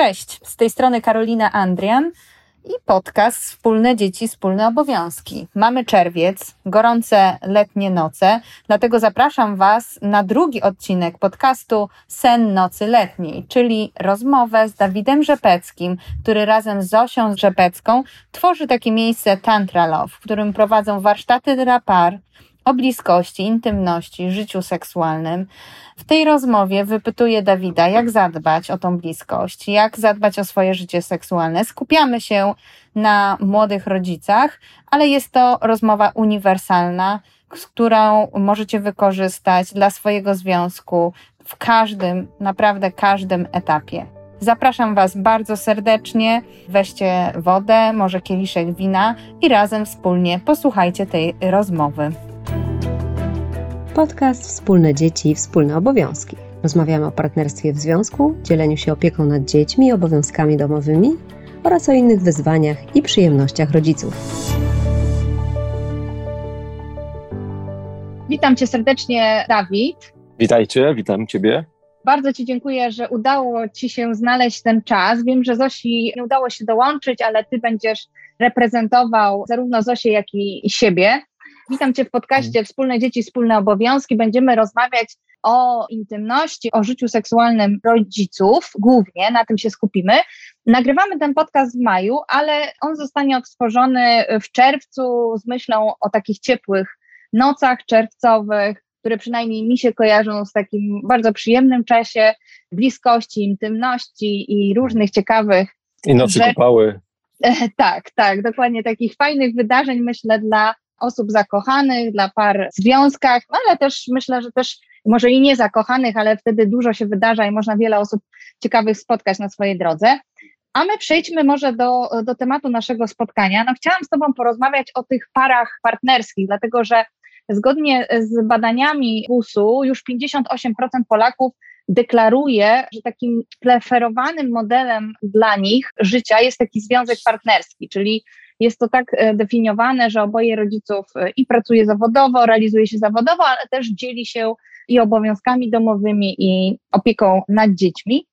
Cześć, z tej strony Karolina Andrian i podcast Wspólne Dzieci, Wspólne Obowiązki. Mamy czerwiec, gorące letnie noce, dlatego zapraszam Was na drugi odcinek podcastu Sen Nocy Letniej, czyli rozmowę z Dawidem Rzepeckim, który razem z Zosią Rzepecką tworzy takie miejsce Tantra Love, w którym prowadzą warsztaty dla par, o bliskości, intymności, życiu seksualnym. W tej rozmowie wypytuję Dawida, jak zadbać o tą bliskość, jak zadbać o swoje życie seksualne. Skupiamy się na młodych rodzicach, ale jest to rozmowa uniwersalna, z którą możecie wykorzystać dla swojego związku w każdym, naprawdę każdym etapie. Zapraszam Was bardzo serdecznie. Weźcie wodę, może kieliszek wina i razem wspólnie posłuchajcie tej rozmowy. Podcast Wspólne Dzieci, Wspólne Obowiązki. Rozmawiamy o partnerstwie w związku, dzieleniu się opieką nad dziećmi i obowiązkami domowymi oraz o innych wyzwaniach i przyjemnościach rodziców. Witam Cię serdecznie, Dawid. Witajcie, witam Ciebie. Bardzo Ci dziękuję, że udało Ci się znaleźć ten czas. Wiem, że Zosi nie udało się dołączyć, ale Ty będziesz reprezentował zarówno Zosię, jak i siebie. Witam Cię w podcaście mhm. Wspólne Dzieci, Wspólne Obowiązki. Będziemy rozmawiać o intymności, o życiu seksualnym rodziców, głównie na tym się skupimy. Nagrywamy ten podcast w maju, ale on zostanie odtworzony w czerwcu z myślą o takich ciepłych nocach czerwcowych, które przynajmniej mi się kojarzą z takim bardzo przyjemnym czasie bliskości, intymności i różnych ciekawych. I nocy rzeczy. kupały. Tak, tak, dokładnie takich fajnych wydarzeń, myślę, dla osób zakochanych, dla par w związkach, no ale też myślę, że też może i nie zakochanych, ale wtedy dużo się wydarza i można wiele osób ciekawych spotkać na swojej drodze. A my przejdźmy może do, do tematu naszego spotkania. No, chciałam z Tobą porozmawiać o tych parach partnerskich, dlatego że zgodnie z badaniami GUS-u już 58% Polaków deklaruje, że takim preferowanym modelem dla nich życia jest taki związek partnerski, czyli jest to tak e, definiowane, że oboje rodziców e, i pracuje zawodowo, realizuje się zawodowo, ale też dzieli się i obowiązkami domowymi, i opieką nad dziećmi.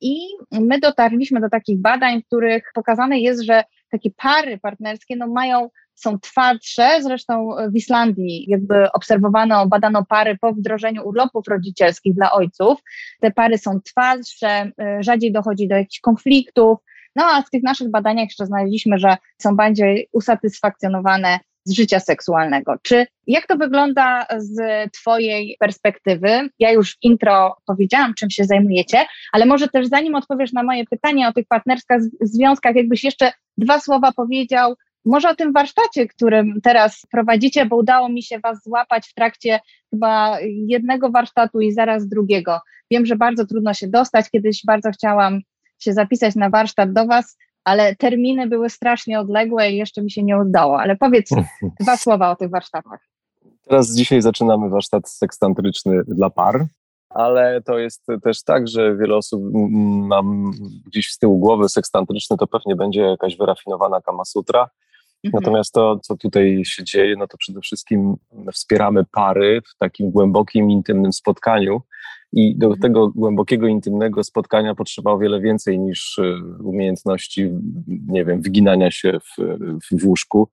I my dotarliśmy do takich badań, w których pokazane jest, że takie pary partnerskie no, mają są twardsze. Zresztą w Islandii jakby obserwowano, badano pary po wdrożeniu urlopów rodzicielskich dla ojców. Te pary są twardsze, e, rzadziej dochodzi do jakichś konfliktów, no a w tych naszych badaniach jeszcze znaleźliśmy, że są bardziej usatysfakcjonowane z życia seksualnego. Czy jak to wygląda z Twojej perspektywy? Ja już w intro powiedziałam, czym się zajmujecie, ale może też zanim odpowiesz na moje pytanie o tych partnerskich związkach, jakbyś jeszcze dwa słowa powiedział, może o tym warsztacie, którym teraz prowadzicie, bo udało mi się Was złapać w trakcie chyba jednego warsztatu i zaraz drugiego. Wiem, że bardzo trudno się dostać. Kiedyś bardzo chciałam się zapisać na warsztat do Was, ale terminy były strasznie odległe i jeszcze mi się nie udało. Ale powiedz dwa słowa o tych warsztatach. Teraz dzisiaj zaczynamy warsztat sekstantryczny dla par, ale to jest też tak, że wiele osób mam gdzieś z tyłu głowy sekstantryczny, to pewnie będzie jakaś wyrafinowana Kama Sutra. Mhm. Natomiast to, co tutaj się dzieje, no to przede wszystkim wspieramy pary w takim głębokim, intymnym spotkaniu, i do mhm. tego głębokiego, intymnego spotkania potrzeba o wiele więcej niż e, umiejętności, nie wiem, wyginania się w, w łóżku,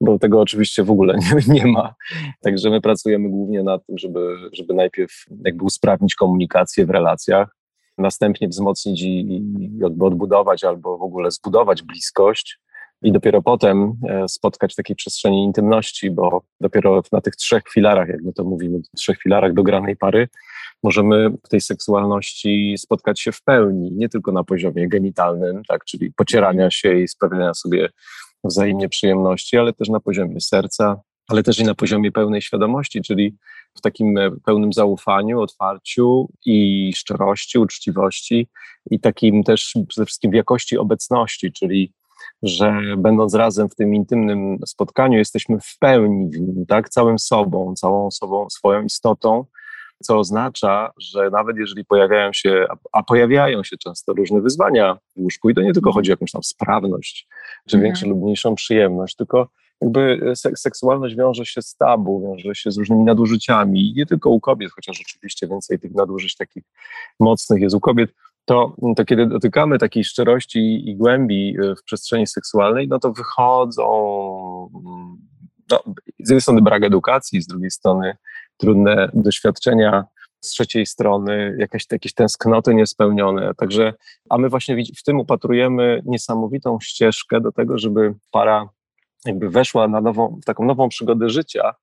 bo tego oczywiście w ogóle nie, nie ma. Także my pracujemy głównie nad tym, żeby, żeby najpierw jakby usprawnić komunikację w relacjach, następnie wzmocnić i, i odbudować albo w ogóle zbudować bliskość, i dopiero potem e, spotkać w takiej przestrzeni intymności, bo dopiero na tych trzech filarach, jak my to mówimy, trzech filarach dogranej pary, możemy w tej seksualności spotkać się w pełni, nie tylko na poziomie genitalnym, tak, czyli pocierania się i sprawiania sobie wzajemnie przyjemności, ale też na poziomie serca, ale też i na poziomie pełnej świadomości, czyli w takim e, pełnym zaufaniu, otwarciu i szczerości, uczciwości i takim też przede wszystkim jakości obecności, czyli że będąc razem w tym intymnym spotkaniu, jesteśmy w pełni w nim, tak, całym sobą, całą sobą, swoją istotą, co oznacza, że nawet jeżeli pojawiają się, a pojawiają się często różne wyzwania w łóżku, i to nie tylko chodzi o jakąś tam sprawność, czy mhm. większą lub mniejszą przyjemność, tylko jakby seksualność wiąże się z tabu, wiąże się z różnymi nadużyciami, nie tylko u kobiet, chociaż oczywiście więcej tych nadużyć takich mocnych jest u kobiet, to, to kiedy dotykamy takiej szczerości i głębi w przestrzeni seksualnej, no to wychodzą no, z jednej strony brak edukacji, z drugiej strony trudne doświadczenia, z trzeciej strony jakieś, jakieś tęsknoty niespełnione. Także, a my właśnie w tym upatrujemy niesamowitą ścieżkę do tego, żeby para jakby weszła na nową, w taką nową przygodę życia,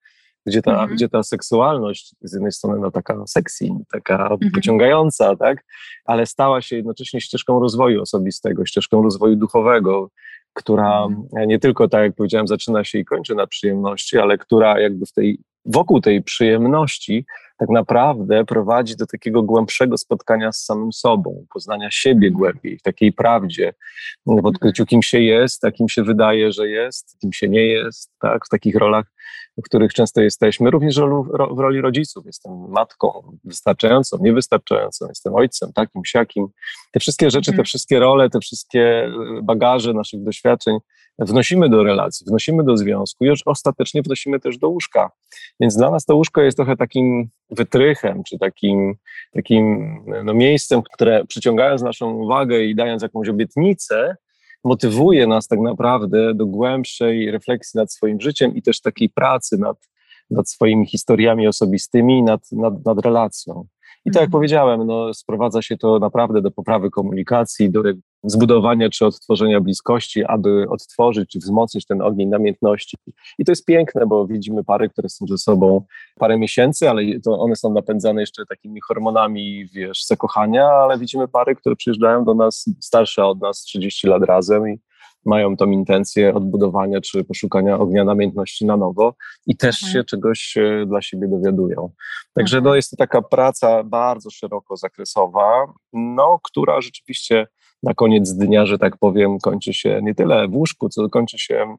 gdzie ta, mhm. gdzie ta seksualność z jednej strony no, taka sexy, taka mhm. pociągająca, tak, ale stała się jednocześnie ścieżką rozwoju osobistego, ścieżką rozwoju duchowego, która mhm. nie tylko, tak jak powiedziałem, zaczyna się i kończy na przyjemności, ale która jakby w tej, wokół tej przyjemności tak naprawdę prowadzi do takiego głębszego spotkania z samym sobą, poznania siebie mhm. głębiej, w takiej prawdzie, w odkryciu, kim się jest, a kim się wydaje, że jest, kim się nie jest, tak, w takich rolach, w których często jesteśmy, również w roli rodziców. Jestem matką wystarczającą, niewystarczającą, jestem ojcem, takim, siakim. Te wszystkie rzeczy, te mhm. wszystkie role, te wszystkie bagaże naszych doświadczeń wnosimy do relacji, wnosimy do związku i już ostatecznie wnosimy też do łóżka. Więc dla nas to łóżko jest trochę takim wytrychem, czy takim, takim no, miejscem, które przyciągając naszą uwagę i dając jakąś obietnicę, motywuje nas tak naprawdę do głębszej refleksji nad swoim życiem i też takiej pracy nad, nad swoimi historiami osobistymi, nad, nad, nad relacją. I tak jak mhm. powiedziałem, no, sprowadza się to naprawdę do poprawy komunikacji, do zbudowania czy odtworzenia bliskości, aby odtworzyć czy wzmocnić ten ogień namiętności. I to jest piękne, bo widzimy pary, które są ze sobą parę miesięcy, ale to one są napędzane jeszcze takimi hormonami, wiesz, zakochania, ale widzimy pary, które przyjeżdżają do nas starsze od nas 30 lat razem i mają tą intencję odbudowania czy poszukania ognia namiętności na nowo i też mhm. się czegoś e, dla siebie dowiadują. Także mhm. no, jest to taka praca bardzo szeroko zakresowa, no, która rzeczywiście na koniec dnia, że tak powiem, kończy się nie tyle w łóżku, co kończy się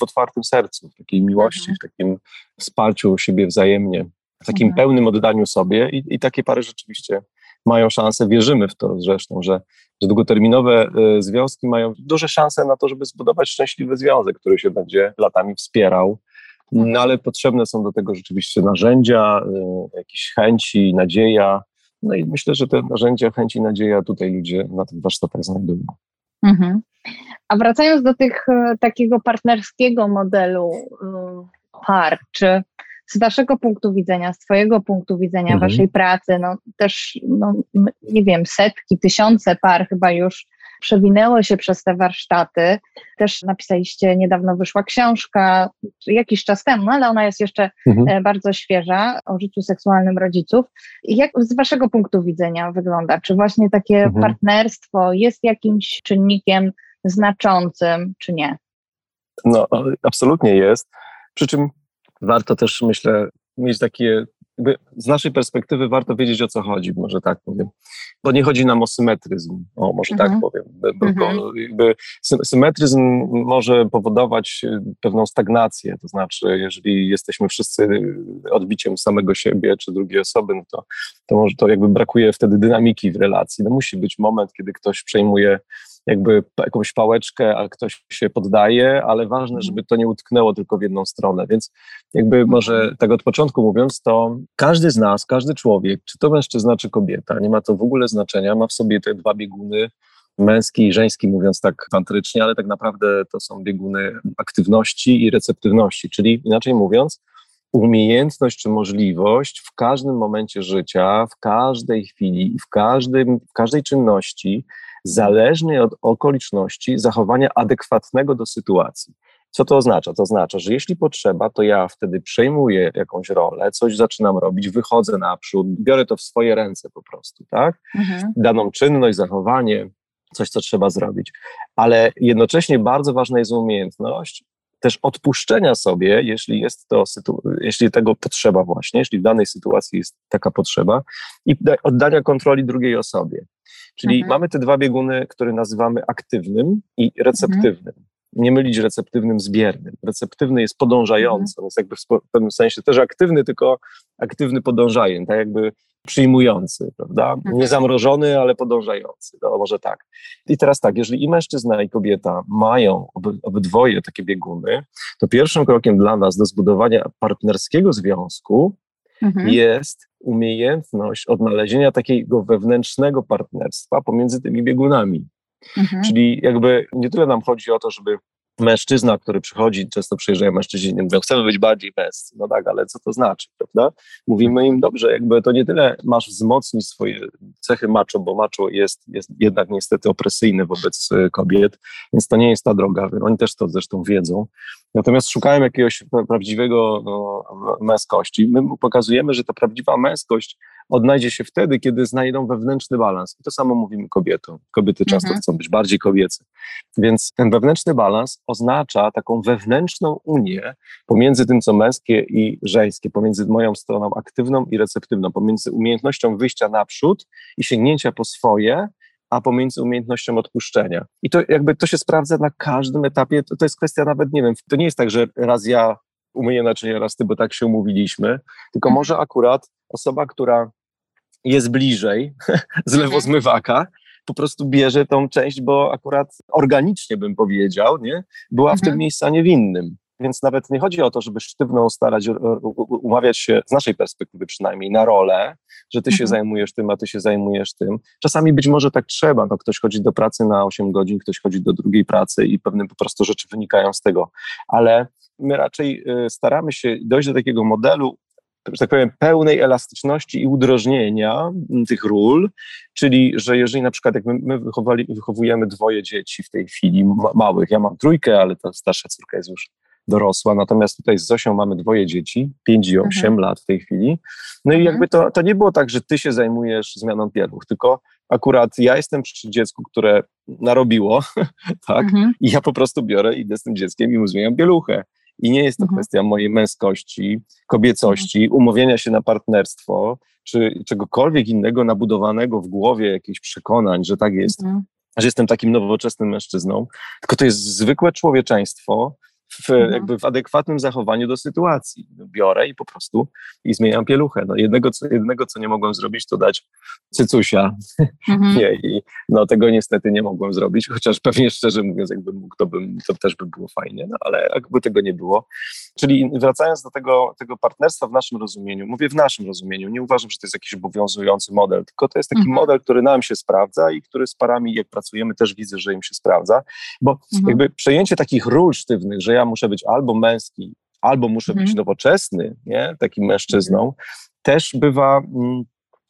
w otwartym sercu, w takiej miłości, mhm. w takim wsparciu siebie wzajemnie, w takim pełnym oddaniu sobie i, i takie pary rzeczywiście mają szansę, wierzymy w to zresztą, że, że długoterminowe y, związki mają duże szanse na to, żeby zbudować szczęśliwy związek, który się będzie latami wspierał. No ale potrzebne są do tego rzeczywiście narzędzia, y, jakieś chęci, nadzieja. No i myślę, że te narzędzia, chęci, nadzieja tutaj ludzie na tych warsztatach znajdują. Mhm. A wracając do tych y, takiego partnerskiego modelu par, czy z Waszego punktu widzenia, z Twojego punktu widzenia, mhm. Waszej pracy, no też, no, nie wiem, setki, tysiące par chyba już przewinęło się przez te warsztaty. Też napisaliście, niedawno wyszła książka, jakiś czas temu, ale ona jest jeszcze mhm. E, bardzo świeża, o życiu seksualnym rodziców. Jak z Waszego punktu widzenia wygląda? Czy właśnie takie mhm. partnerstwo jest jakimś czynnikiem znaczącym, czy nie? No, absolutnie jest. Przy czym warto też, myślę, mieć takie, z naszej perspektywy warto wiedzieć o co chodzi, może tak powiem. Bo nie chodzi nam o symetryzm, o może tak mhm. tak powiem. Bo, mhm. jakby symetryzm może powodować y, pewną stagnację, to znaczy, jeżeli jesteśmy wszyscy odbiciem samego siebie czy drugiej osoby, no to, to może to jakby brakuje wtedy dynamiki w relacji. No musi być moment, kiedy ktoś przejmuje jakby jakąś pałeczkę, a ktoś się poddaje, ale ważne, mhm. żeby to nie utknęło tylko w jedną stronę. Więc jakby mhm. może tak od początku mówiąc, to każdy z nas, każdy człowiek, czy to mężczyzna, czy kobieta, nie ma to w ogóle znaczenia, ma w sobie te dwa bieguny, męski i żeński, mówiąc tak tantrycznie, ale tak naprawdę to są bieguny aktywności i receptywności, czyli inaczej mówiąc, umiejętność czy możliwość w każdym momencie życia, w każdej chwili, w, każdym, w każdej czynności zależnie od okoliczności zachowania adekwatnego do sytuacji. Co to oznacza? To oznacza, że jeśli potrzeba, to ja wtedy przejmuję jakąś rolę, coś zaczynam robić, wychodzę naprzód, biorę to w swoje ręce po prostu, tak? Mhm. Daną czynność, zachowanie, coś, co trzeba zrobić. Ale jednocześnie bardzo ważna jest umiejętność też odpuszczenia sobie, jeśli jest to, jeśli tego potrzeba właśnie, jeśli w danej sytuacji jest taka potrzeba i oddania kontroli drugiej osobie. Czyli mhm. mamy te dwa bieguny, które nazywamy aktywnym i receptywnym. Mhm. Nie mylić receptywnym z biernym. Receptywny jest podążający, mhm. jest jakby w pewnym sensie też aktywny, tylko aktywny podążają, tak jakby przyjmujący, prawda? Mhm. Nie zamrożony, ale podążający, no może tak. I teraz tak, jeżeli i mężczyzna i kobieta mają obydwoje takie bieguny, to pierwszym krokiem dla nas do zbudowania partnerskiego związku mhm. jest umiejętność odnalezienia takiego wewnętrznego partnerstwa pomiędzy tymi biegunami. Mhm. Czyli jakby nie tyle nam chodzi o to, żeby mężczyzna, który przychodzi, często przyjeżdżają mężczyźni, mówią, chcemy być bardziej męscy. No tak, ale co to znaczy, prawda? Mówimy im, dobrze, jakby to nie tyle masz wzmocnić swoje cechy macho, bo macho jest, jest jednak niestety opresyjny wobec y, kobiet, więc to nie jest ta droga. Oni też to zresztą wiedzą. Natomiast szukają jakiegoś prawdziwego no, męskości. My pokazujemy, że ta prawdziwa męskość odnajdzie się wtedy, kiedy znajdą wewnętrzny balans. I to samo mówimy kobietom. Kobiety często mhm. chcą być bardziej kobiece. Więc ten wewnętrzny balans oznacza taką wewnętrzną unię pomiędzy tym, co męskie i żeńskie, pomiędzy moją stroną aktywną i receptywną, pomiędzy umiejętnością wyjścia naprzód i sięgnięcia po swoje, a pomiędzy umiejętnością odpuszczenia. I to jakby to się sprawdza na każdym etapie. To, to jest kwestia nawet, nie wiem, to nie jest tak, że raz ja umyję naczynie, raz ty, bo tak się umówiliśmy, tylko mhm. może akurat osoba, która jest bliżej z mhm. lewozmywaka, po prostu bierze tą część, bo akurat organicznie bym powiedział, nie? była w tym mhm. miejscu, a nie w innym. Więc nawet nie chodzi o to, żeby sztywno starać, umawiać się, z naszej perspektywy przynajmniej, na rolę, że ty mhm. się zajmujesz tym, a ty się zajmujesz tym. Czasami być może tak trzeba, no ktoś chodzi do pracy na 8 godzin, ktoś chodzi do drugiej pracy i pewne po prostu rzeczy wynikają z tego. Ale my raczej y, staramy się dojść do takiego modelu, że tak powiem, pełnej elastyczności i udrożnienia tych ról, czyli, że jeżeli na przykład jak my, my wychowujemy dwoje dzieci w tej chwili, ma, małych, ja mam trójkę, ale ta starsza córka jest już dorosła, natomiast tutaj z Zosią mamy dwoje dzieci, 5 i 8 mhm. lat w tej chwili. No mhm. i jakby to, to nie było tak, że ty się zajmujesz zmianą pieluch, tylko akurat ja jestem przy dziecku, które narobiło, tak, mhm. i ja po prostu biorę, idę z tym dzieckiem i mu zmieniam pieluchę. I nie jest to mhm. kwestia mojej męskości, kobiecości, mhm. umówienia się na partnerstwo, czy czegokolwiek innego nabudowanego w głowie, jakichś przekonań, że tak jest, mhm. że jestem takim nowoczesnym mężczyzną, tylko to jest zwykłe człowieczeństwo, w, jakby w adekwatnym zachowaniu do sytuacji. Biorę i po prostu i zmieniam pieluchę. No jednego, co, jednego, co nie mogłem zrobić, to dać cycusia. Mhm. nie, I no tego niestety nie mogłem zrobić, chociaż pewnie szczerze mówiąc, jakbym mógł, to, bym, to też by było fajnie, no ale jakby tego nie było. Czyli wracając do tego, tego partnerstwa w naszym rozumieniu, mówię w naszym rozumieniu, nie uważam, że to jest jakiś obowiązujący model, tylko to jest taki mhm. model, który nam się sprawdza i który z parami, jak pracujemy, też widzę, że im się sprawdza, bo mhm. jakby przejęcie takich ról sztywnych, że ja muszę być albo męski, albo muszę mhm. być nowoczesny, nie? takim mężczyzną, mhm. też bywa mm,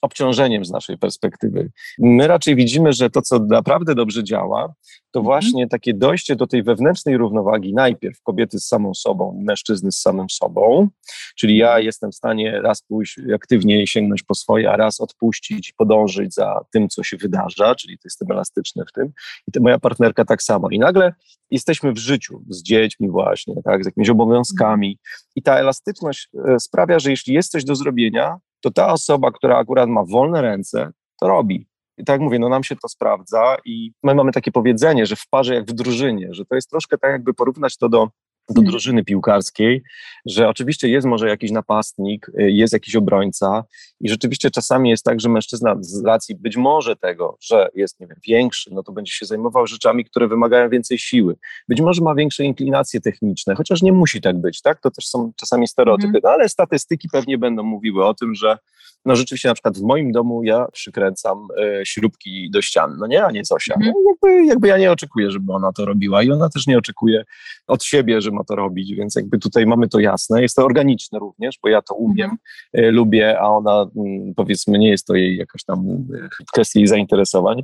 obciążeniem z naszej perspektywy. My raczej widzimy, że to, co naprawdę dobrze działa, to mhm. właśnie takie dojście do tej wewnętrznej równowagi, najpierw kobiety z samą sobą, mężczyzny z samym sobą, czyli ja mhm. jestem w stanie raz pójść aktywnie sięgnąć po swoje, a raz odpuścić podążyć za tym, co się wydarza, czyli to jestem elastyczny w tym i to moja partnerka tak samo. I nagle jesteśmy w życiu z dziećmi właśnie, tak, z jakimiś obowiązkami i ta elastyczność e, sprawia, że jeśli jest coś do zrobienia, to ta osoba, która akurat ma wolne ręce, to robi. I tak jak mówię, no nam się to sprawdza i my mamy takie powiedzenie, że w parze jak w drużynie, że to jest troszkę tak jakby porównać to do do mhm. drużyny piłkarskiej, że oczywiście jest może jakiś napastnik, y, jest jakiś obrońca i rzeczywiście czasami jest tak, że mężczyzna z racji być może tego, że jest nie wiem, większy, no to będzie się zajmował rzeczami, które wymagają więcej siły. Być może ma większe inklinacje techniczne, chociaż nie musi tak być, tak? To też są czasami stereotypy, mhm. no ale statystyki pewnie będą mówiły o tym, że no rzeczywiście na przykład w moim domu ja przykręcam e, śrubki do ścian, no nie, a nie Zosia. Mhm. No, jakby, jakby ja nie oczekuję, żeby ona to robiła i ona też nie oczekuje od siebie, że ma to robić, więc jakby tutaj mamy to jasne. Jest to organiczne również, bo ja to umiem, mhm. e, lubię, a ona m, powiedzmy nie jest to jej jakaś tam e, kwestia jej zainteresowań.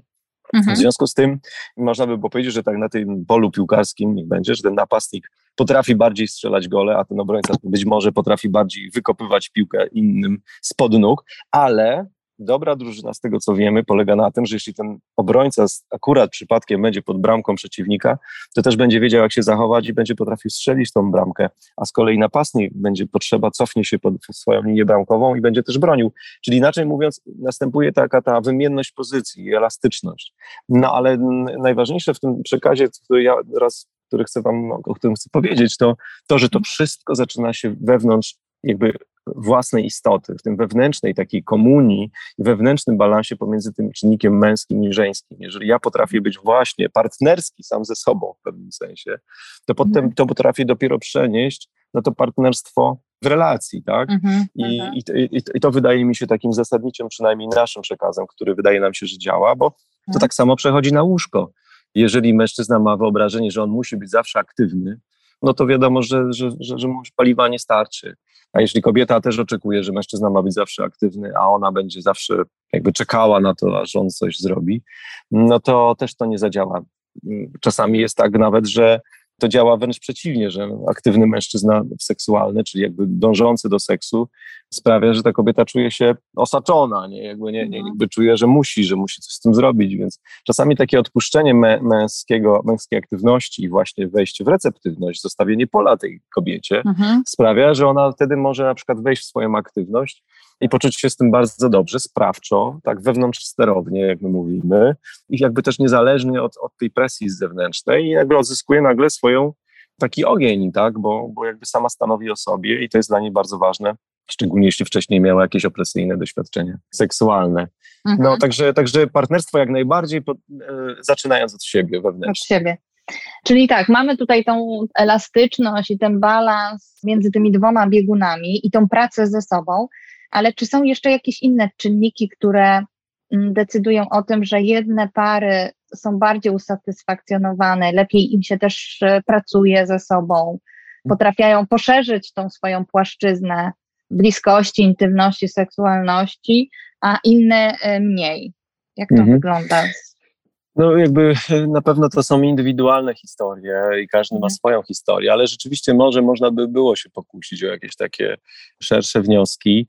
Mhm. W związku z tym można by było powiedzieć, że tak na tym polu piłkarskim niech będzie, że ten napastnik potrafi bardziej strzelać gole, a ten obrońca być może potrafi bardziej wykopywać piłkę innym spod nóg, ale dobra drużyna, z tego co wiemy, polega na tym, że jeśli ten obrońca akurat przypadkiem będzie pod bramką przeciwnika, to też będzie wiedział, jak się zachować i będzie potrafił strzelić tą bramkę, a z kolei napastnik będzie potrzeba, cofnie się pod swoją linię bramkową i będzie też bronił. Czyli inaczej mówiąc, następuje taka ta wymienność pozycji i elastyczność. No ale najważniejsze w tym przekazie, który ja raz który chcę wam, o którym chcę powiedzieć, to to, że to wszystko zaczyna się wewnątrz jakby własnej istoty, w tym wewnętrznej takiej komunii i wewnętrznym balansie pomiędzy tym czynnikiem męskim i żeńskim. Jeżeli ja potrafię być właśnie partnerski sam ze sobą w pewnym sensie, to potem mhm. to potrafię dopiero przenieść no to partnerstwo w relacji, tak? Mhm, I, mhm. i, i, I, to wydaje mi się takim zasadniczym, przynajmniej naszym przekazem, który wydaje nam się, że działa, bo to mhm. tak samo przechodzi na łóżko. Jeżeli mężczyzna ma wyobrażenie, że on musi być zawsze aktywny, no to wiadomo, że, że, że, że mu paliwa nie starczy. A jeśli kobieta też oczekuje, że mężczyzna ma być zawsze aktywny, a ona będzie zawsze jakby czekała na to, aż on coś zrobi, no to też to nie zadziała. Czasami jest tak nawet, że to działa wręcz przeciwnie, że aktywny mężczyzna seksualny, czyli jakby dążący do seksu, sprawia, że ta kobieta czuje się osaczona, nie? Jakby, nie, nie, mhm. jakby czuje, że musi, że musi coś z tym zrobić, więc czasami takie odpuszczenie męskiego, męskiej aktywności i właśnie wejście w receptywność, zostawienie pola tej kobiecie mhm. sprawia, że ona wtedy może na przykład wejść w swoją aktywność i poczuć się z tym bardzo dobrze, sprawczo, tak wewnątrz sterownie, jak my mówimy, i jakby też niezależnie od, od tej presji zewnętrznej, i jakby odzyskuje nagle swoją taki ogień, tak, bo, bo jakby sama stanowi o sobie i to jest dla niej bardzo ważne, szczególnie jeśli wcześniej miała jakieś opresyjne doświadczenie seksualne. No, mhm. No, także, także partnerstwo jak najbardziej, po, e, zaczynając od siebie wewnętrznie. Od siebie. Czyli tak, mamy tutaj tą elastyczność i ten balans między tymi dwoma biegunami i tą pracę ze sobą, ale czy są jeszcze jakieś inne czynniki, które mm, decydują o tym, że jedne pary są bardziej usatysfakcjonowane, lepiej im się też e, pracuje ze sobą, potrafiają poszerzyć tą swoją płaszczyznę bliskości, intymności, seksualności, a inne e, mniej. Jak to mhm. wygląda? No jakby e, na pewno to są indywidualne historie i każdy ma mhm. swoją historię, ale rzeczywiście może można by było się pokusić o jakieś takie szersze wnioski.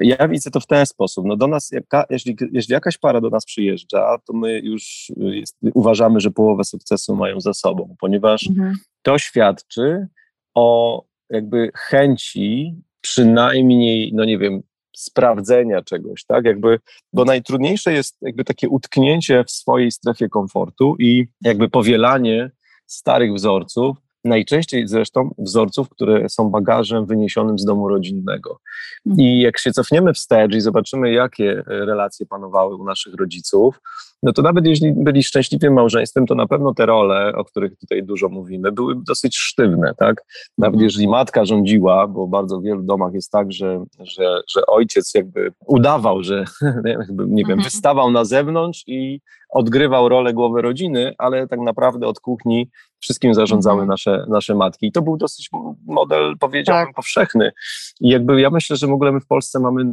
Ja widzę to w ten sposób. No do nas, jeśli, jeśli jakaś para do nas przyjeżdża, to my już jest, uważamy, że połowę sukcesu mają za sobą, ponieważ mhm. to świadczy o jakby chęci przynajmniej, no nie wiem, sprawdzenia czegoś, tak? Jakby, bo najtrudniejsze jest jakby takie utknięcie w swojej strefie komfortu i jakby powielanie starych wzorców, najczęściej zresztą wzorców, które są bagażem wyniesionym z domu rodzinnego. Mhm. I jak się cofniemy wstecz i zobaczymy, jakie relacje panowały u naszych rodziców, no to nawet jeśli byli szczęśliwym małżeństwem, to na pewno te role, o których tutaj dużo mówimy, były dosyć sztywne, tak? Nawet mhm. jeżeli matka rządziła, bo bardzo w wielu domach jest tak, że, że, że ojciec jakby udawał, że jakby, nie wiem, mhm. wystawał na zewnątrz i odgrywał rolę głowy rodziny, ale tak naprawdę od kuchni wszystkim zarządzały mhm. nasze, nasze matki. I to był dosyć model, powiedziałbym, tak. powszechny. I jakby ja myślę, że w ogóle my w Polsce mamy,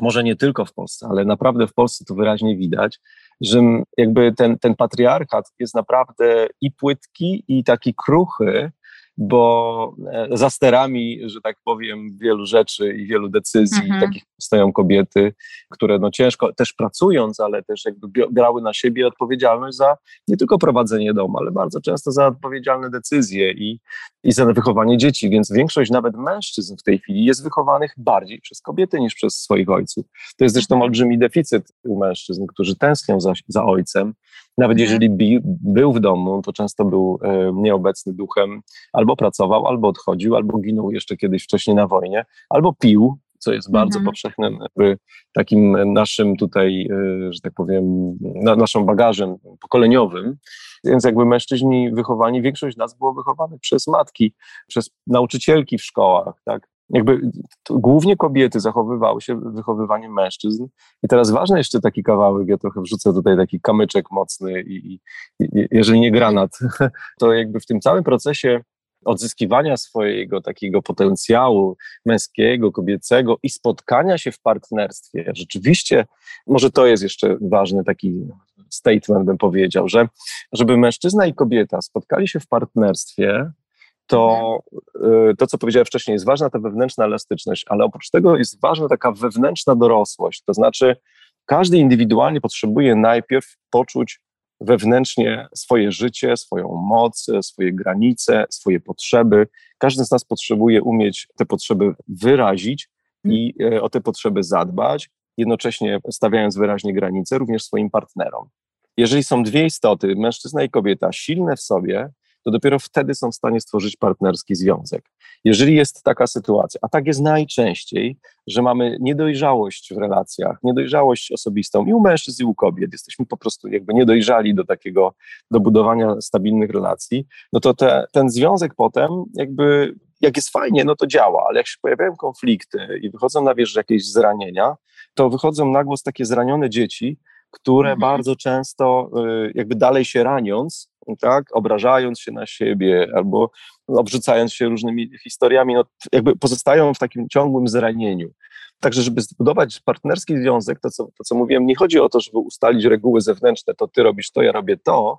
może nie tylko w Polsce, ale naprawdę w Polsce to wyraźnie widać, że jakby ten, ten patriarchat jest naprawdę i płytki, i taki kruchy, bo e, za sterami, że tak powiem, wielu rzeczy i wielu decyzji mhm. takich stoją kobiety, które no ciężko, też pracując, ale też jakby brały na siebie odpowiedzialność za nie tylko prowadzenie domu, ale bardzo często za odpowiedzialne decyzje i, i za wychowanie dzieci, więc większość nawet mężczyzn w tej chwili jest wychowanych bardziej przez kobiety niż przez swoich ojców. To jest zresztą mhm. olbrzymi deficyt u mężczyzn, którzy tęsknią za, za ojcem, nawet mhm. jeżeli bi, był w domu, to często był e, nieobecny duchem, albo pracował, albo odchodził, albo ginął jeszcze kiedyś wcześniej na wojnie, albo pił, co jest bardzo mhm. powszechnym takim naszym tutaj, e, że tak powiem, na, naszą bagażem pokoleniowym. Więc jakby mężczyźni wychowani, większość z nas było wychowanych przez matki, przez nauczycielki w szkołach, tak? Jakby głównie kobiety zachowywały się wychowywaniem mężczyzn. I teraz ważny jeszcze taki kawałek, ja trochę wrzucę tutaj taki kamyczek mocny i, i, i jeżeli nie granat, to jakby w tym całym procesie odzyskiwania swojego takiego potencjału męskiego, kobiecego i spotkania się w partnerstwie. Rzeczywiście, może to jest jeszcze ważny taki statement, bym powiedział, że żeby mężczyzna i kobieta spotkali się w partnerstwie, to mhm. y, to, co powiedziałem wcześniej, jest ważna ta wewnętrzna elastyczność, ale oprócz tego jest ważna taka wewnętrzna dorosłość. To znaczy, każdy indywidualnie potrzebuje najpierw poczuć wewnętrznie swoje życie, swoją moc, swoje granice, swoje potrzeby. Każdy z nas potrzebuje umieć te potrzeby wyrazić i mhm. y, o te potrzeby zadbać, jednocześnie stawiając wyraźnie granice również swoim partnerom. Jeżeli są dwie istoty, mężczyzna i kobieta, silne w sobie, to dopiero wtedy są w stanie stworzyć partnerski związek. Jeżeli jest taka sytuacja, a tak jest najczęściej, że mamy niedojrzałość w relacjach, niedojrzałość osobistą i u mężczyzn, i u kobiet, jesteśmy po prostu jakby niedojrzali do takiego, do budowania stabilnych relacji, no to te, ten związek potem jakby jak jest fajnie, no to działa, ale jak się pojawiają konflikty i wychodzą na wierzch jakieś zranienia, to wychodzą na głos takie zranione dzieci, które mhm. bardzo często y, jakby dalej się raniąc, tak, obrażając się na siebie albo obrzucając się różnymi historiami, no, jakby pozostają w takim ciągłym zranieniu. Także, żeby zbudować partnerski związek, to co, to co mówiłem, nie chodzi o to, żeby ustalić reguły zewnętrzne, to ty robisz to, ja robię to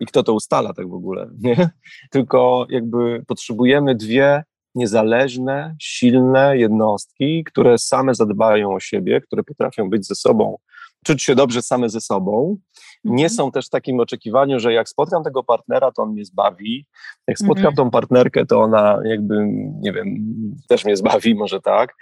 i kto to ustala tak w ogóle, nie? Tylko jakby potrzebujemy dwie niezależne, silne jednostki, które same zadbają o siebie, które potrafią być ze sobą, czuć się dobrze same ze sobą. Nie mhm. są też w takim oczekiwaniu, że jak spotkam tego partnera, to on mnie zbawi. Jak spotkam mhm. tą partnerkę, to ona jakby, nie wiem, też mnie zbawi, może tak.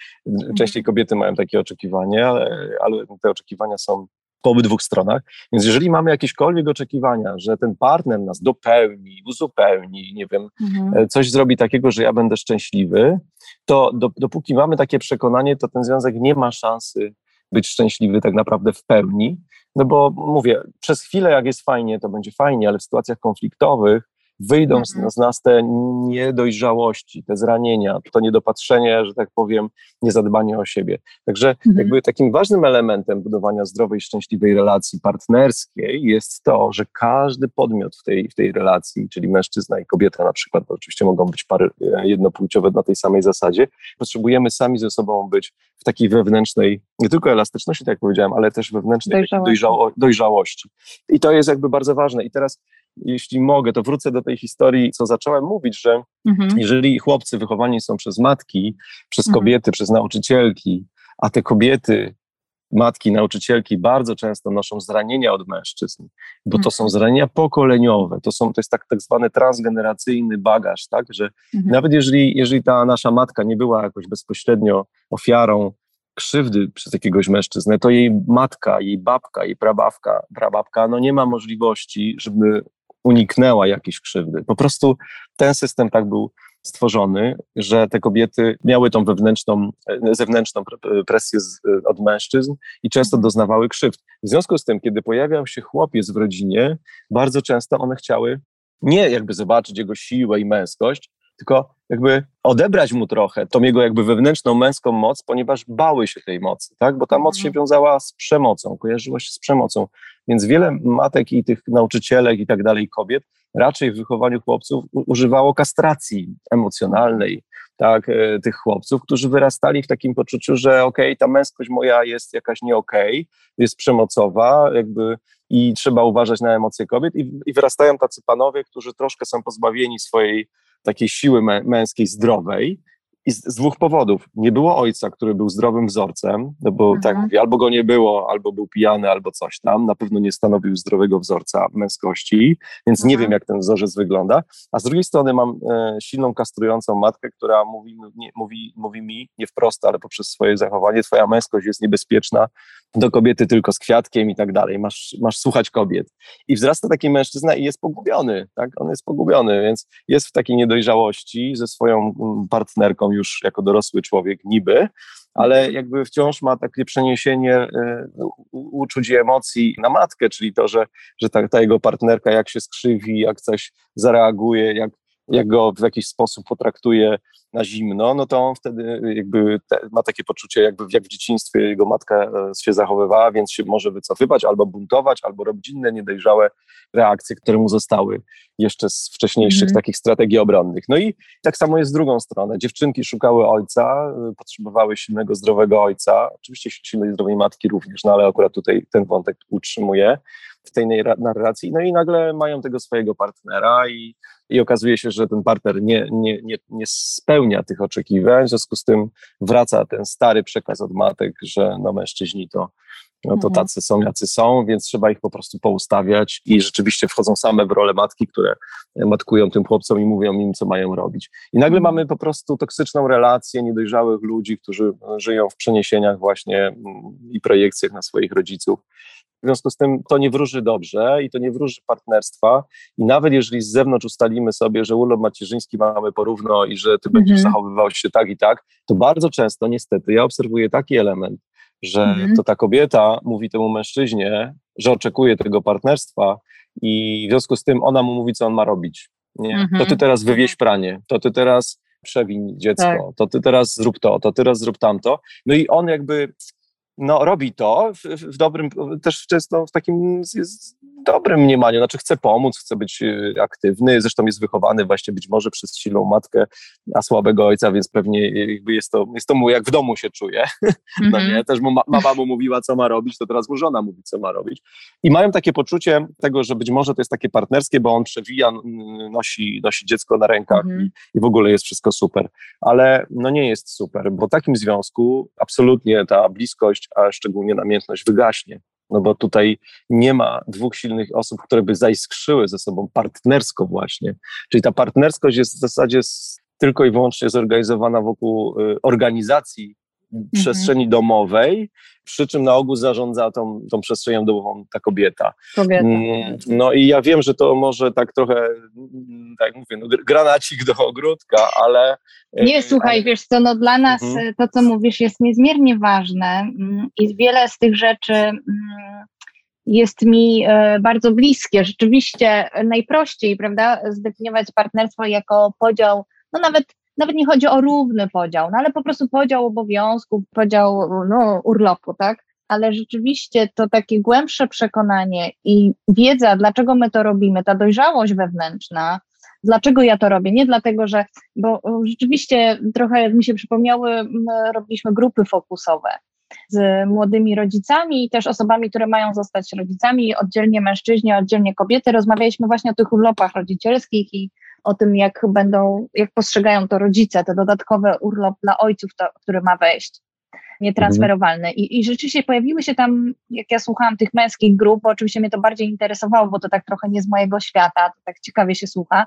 Częściej mhm. kobiety mają takie oczekiwania, ale, ale te oczekiwania są po obydwu stronach. Więc jeżeli mamy jakiekolwiek oczekiwania, że ten partner nas dopełni, uzupełni, nie wiem, mhm. E, coś zrobi takiego, że ja będę szczęśliwy, to do, dopóki mamy takie przekonanie, to ten związek nie ma szansy być szczęśliwy tak naprawdę w pełni. No bo mówię, przez chwilę jak jest fajnie, to będzie fajnie, ale w sytuacjach konfliktowych wyjdą z, mhm. z nas te niedojrzałości, te zranienia, to niedopatrzenie, że tak powiem, niezadbanie o siebie. Także mhm. jakby takim ważnym elementem budowania zdrowej, szczęśliwej relacji partnerskiej jest to, że każdy podmiot w tej, w tej relacji, czyli mężczyzna i kobieta na przykład, bo oczywiście mogą być pary e, jednopłciowe na tej samej zasadzie, potrzebujemy sami ze sobą być w takiej wewnętrznej, nie tylko elastyczności, tak jak powiedziałem, ale też wewnętrznej dojrzałości. Dojrzało, dojrzałości. I to jest jakby bardzo ważne. I teraz jeśli mogę, to wrócę do tej historii, co zacząłem mówić, że mhm. jeżeli chłopcy wychowani są przez matki, przez mhm. kobiety, przez nauczycielki, a te kobiety, matki, nauczycielki bardzo często noszą zranienia od mężczyzn, bo to są mhm. zranienia pokoleniowe, to, są, to jest tak, tak zwany transgeneracyjny bagaż, tak, że mhm. nawet jeżeli, jeżeli ta nasza matka nie była jakoś bezpośrednio ofiarą krzywdy przez jakiegoś mężczyznę, to jej matka, jej babka, jej prababka, prababka no nie ma możliwości, żeby uniknęła jakiejś krzywdy. Po prostu ten system tak był stworzony, że te kobiety miały tą wewnętrzną, zewnętrzną presję z, od mężczyzn i często doznawały krzywd. W związku z tym, kiedy pojawiał się chłopiec w rodzinie, bardzo często one chciały nie jakby zobaczyć jego siłę i męskość, tylko jakby odebrać mu trochę tą jego jakby wewnętrzną męską moc, ponieważ bały się tej mocy, tak? Bo ta moc się mhm. wiązała z przemocą, kojarzyła się z przemocą. Więc wiele matek i tych nauczycielek i tak dalej, kobiet, raczej w wychowaniu chłopców używało kastracji emocjonalnej, tak, e, tych chłopców, którzy wyrastali w takim poczuciu, że okej, okay, ta męskość moja jest jakaś nie okej, okay, jest przemocowa, jakby i trzeba uważać na emocje kobiet i, i wyrastają tacy panowie, którzy troszkę są pozbawieni swojej takiej siły męskiej zdrowej, i z, z, dwóch powodów. Nie było ojca, który był zdrowym wzorcem, no bo mhm. tak mówię, albo go nie było, albo był pijany, albo coś tam. Na pewno nie stanowił zdrowego wzorca męskości, więc mhm. nie wiem, jak ten wzorzec wygląda. A z drugiej strony mam e, silną, kastrującą matkę, która mówi, nie, mówi, mówi mi nie wprost, ale poprzez swoje zachowanie, twoja męskość jest niebezpieczna do kobiety tylko z kwiatkiem i tak dalej. Masz, masz słuchać kobiet. I wzrasta taki mężczyzna i jest pogubiony, tak? On jest pogubiony, więc jest w takiej niedojrzałości ze swoją mm, partnerką już jako dorosły człowiek niby, ale jakby wciąż ma takie przeniesienie y, uczuć i emocji na matkę, czyli to, że, że ta, ta jego partnerka jak się skrzywi, jak coś zareaguje, jak jak go w jakiś sposób potraktuje na zimno, no to on wtedy jakby te, ma takie poczucie, jakby jak w dzieciństwie jego matka e, się zachowywała, więc się może wycofywać albo buntować, albo robić inne niedojrzałe reakcje, które mu zostały jeszcze z wcześniejszych mm. takich strategii obronnych. No i tak samo jest z drugą stronę. Dziewczynki szukały ojca, e, potrzebowały silnego, zdrowego ojca, oczywiście silnej, zdrowej matki również, no ale akurat tutaj ten wątek utrzymuje w tej narracji, no i nagle mają tego swojego partnera i, i okazuje się, że ten partner nie, nie, nie, nie spełnia tych oczekiwań, w związku z tym wraca ten stary przekaz od matek, że no mężczyźni to, no to mhm. tacy są, jacy są, więc trzeba ich po prostu poustawiać i rzeczywiście wchodzą same w rolę matki, które matkują tym chłopcom i mówią im, co mają robić. I nagle mhm. mamy po prostu toksyczną relację niedojrzałych ludzi, którzy żyją w przeniesieniach właśnie mm, i projekcjach na swoich rodziców w związku z tym to nie wróży dobrze i to nie wróży partnerstwa. I nawet jeżeli z zewnątrz ustalimy sobie, że urlop macierzyński mamy porówno i że ty będziesz mhm. zachowywał się tak i tak, to bardzo często niestety ja obserwuję taki element, że mhm. to ta kobieta mówi temu mężczyźnie, że oczekuje tego partnerstwa i w związku z tym ona mu mówi, co on ma robić. Nie? To ty mhm. teraz wywieź pranie, to ty teraz przewiń dziecko, tak. to ty teraz zrób to, to teraz zrób tamto. No i on jakby no, robi to w, w, dobrym, też często w takim jest dobrym mniemaniu, znaczy chce pomóc, chce być y, aktywny, zresztą jest wychowany właśnie być może przez silną matkę, a słabego ojca, więc pewnie jakby jest to, jest to mu jak w domu się czuje, mm -hmm. no nie, też mu mama mu mówiła, co ma robić, to teraz mu żona mówi, co ma robić i mają takie poczucie tego, że być może to jest takie partnerskie, bo on przewija, nosi, nosi dziecko na rękach mm -hmm. i, i w ogóle jest wszystko super, ale no nie jest super, bo w takim związku absolutnie ta bliskość a szczególnie namiętność wygaśnie. No bo tutaj nie ma dwóch silnych osób, które by zaiskrzyły ze sobą partnersko właśnie. Czyli ta partnerskość jest w zasadzie tylko i wyłącznie zorganizowana wokół y, organizacji. Przestrzeni domowej, przy czym na ogół zarządza tą, tą przestrzenią domową ta kobieta. kobieta. Mm, no i ja wiem, że to może tak trochę, mm, tak jak mówię, no, granacik do ogródka, ale... E, Nie, słuchaj, wiesz co, no dla nas mhm. to, co mówisz, jest niezmiernie ważne mm, i wiele z tych rzeczy jest mi e, bardzo bliskie. Rzeczywiście najprościej, prawda, zdefiniować partnerstwo jako podział, no nawet nawet nie chodzi o równy podział, no ale po prostu podział obowiązków, podział no, urlopu, tak? Ale rzeczywiście to takie głębsze przekonanie i wiedza, dlaczego my to robimy, ta dojrzałość wewnętrzna, dlaczego ja to robię. Nie dlatego, że, bo rzeczywiście trochę mi się przypomniały, robiliśmy grupy fokusowe z młodymi rodzicami i też osobami, które mają zostać rodzicami, oddzielnie mężczyźni, oddzielnie kobiety. Rozmawialiśmy właśnie o tych urlopach rodzicielskich i o tym, jak będą, jak postrzegają to rodzice, te dodatkowe urlop dla ojców, to, który ma wejść, nietransferowalny. I, I rzeczywiście pojawiły się tam, jak ja słuchałam tych męskich grup, bo oczywiście mnie to bardziej interesowało, bo to tak trochę nie z mojego świata, to tak ciekawie się słucha.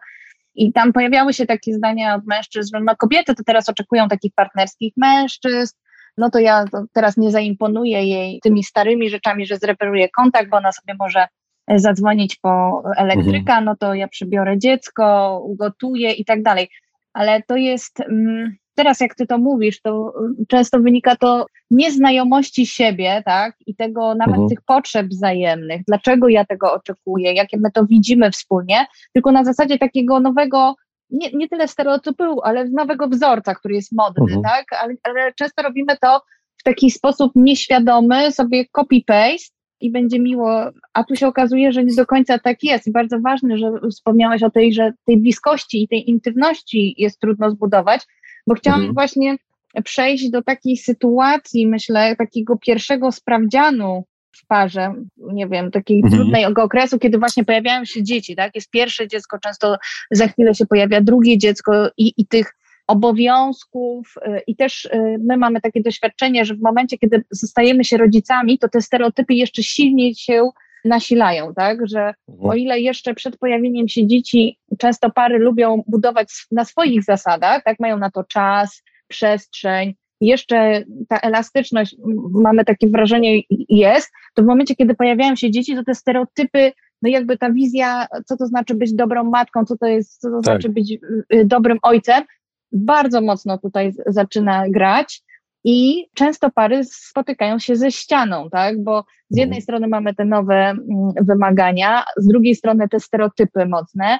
I tam pojawiały się takie zdania od mężczyzn, że no kobiety to teraz oczekują takich partnerskich mężczyzn, no to ja teraz nie zaimponuję jej tymi starymi rzeczami, że zreperuję kontakt, bo ona sobie może zadzwonić po elektryka, mhm. no to ja przybiorę dziecko, ugotuję i tak dalej. Ale to jest, mm, teraz jak ty to mówisz, to często wynika to nieznajomości siebie, tak, i tego nawet mhm. tych potrzeb wzajemnych, dlaczego ja tego oczekuję, jakie my to widzimy wspólnie, tylko na zasadzie takiego nowego nie, nie tyle stereotypu, ale nowego wzorca, który jest modny, mhm. tak? Ale, ale, często robimy to w taki sposób nieświadomy, sobie copy-paste i będzie miło, a tu się okazuje, że nie do końca tak jest. I bardzo ważne, że wspomniałeś o tej, że tej bliskości i tej intymności jest trudno zbudować, bo chciałam mhm. właśnie przejść do takiej sytuacji, myślę, takiego pierwszego sprawdzianu w parze, nie wiem, takiego mhm. trudnego okresu, kiedy właśnie pojawiają się dzieci, tak? Jest pierwsze dziecko, często za chwilę się pojawia drugie dziecko i, i tych obowiązków y, i też y, my mamy takie doświadczenie, że w momencie, kiedy zostajemy się rodzicami, to te stereotypy jeszcze silniej się nasilają, tak, że mhm. o ile jeszcze przed pojawieniem się dzieci często pary lubią budować na swoich zasadach, tak, mają na to czas, przestrzeń, jeszcze ta elastyczność, mamy takie wrażenie, jest, to w momencie, kiedy pojawiają się dzieci, to te stereotypy, no jakby ta wizja, co to znaczy być dobrą matką, co to jest, co to tak. znaczy być y, dobrym ojcem, bardzo mocno tutaj zaczyna grać. I często pary spotykają się ze ścianą, tak? Bo z jednej mhm. strony mamy te nowe mm, wymagania, z drugiej strony te stereotypy mocne.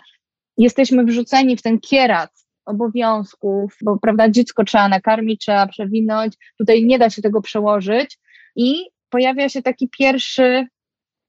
Jesteśmy wrzuceni w ten kierat obowiązków, bo prawda, dziecko trzeba nakarmić, trzeba przewinąć, tutaj nie da się tego przełożyć i pojawia się taki pierwszy,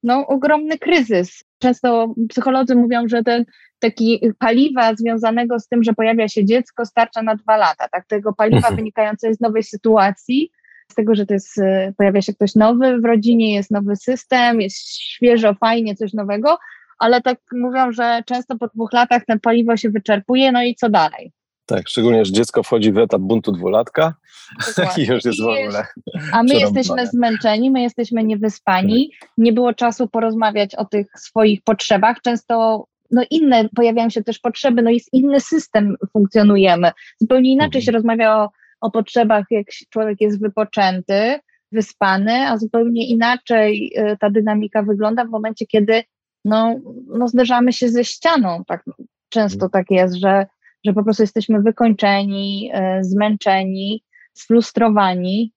no, ogromny kryzys. Często psycholodzy mówią, że ten taki paliwa związanego z tym, że pojawia się dziecko, starcza na dwa lata. Tak? Tego paliwa mhm. wynikające z nowej sytuacji, z tego, że to jest, y, pojawia się ktoś nowy w rodzinie, jest nowy system, jest świeżo, fajnie, coś nowego, ale tak mówią, że często po dwóch latach ten paliwo się wyczerpuje, no i co dalej? Tak, szczególnie, że dziecko wchodzi w etap buntu dwulatka i już jest w ogóle. A my jesteśmy zmęczeni, my jesteśmy niewyspani, nie było czasu porozmawiać o tych swoich potrzebach. Często no inne pojawiają się też potrzeby, no jest inny system, funkcjonujemy. Zupełnie inaczej mhm. się rozmawia o, o potrzebach, jak człowiek jest wypoczęty, wyspany, a zupełnie inaczej y, ta dynamika wygląda w momencie, kiedy no, no zderzamy się ze ścianą. Tak, często tak jest, że, że po prostu jesteśmy wykończeni, y, zmęczeni, sfrustrowani.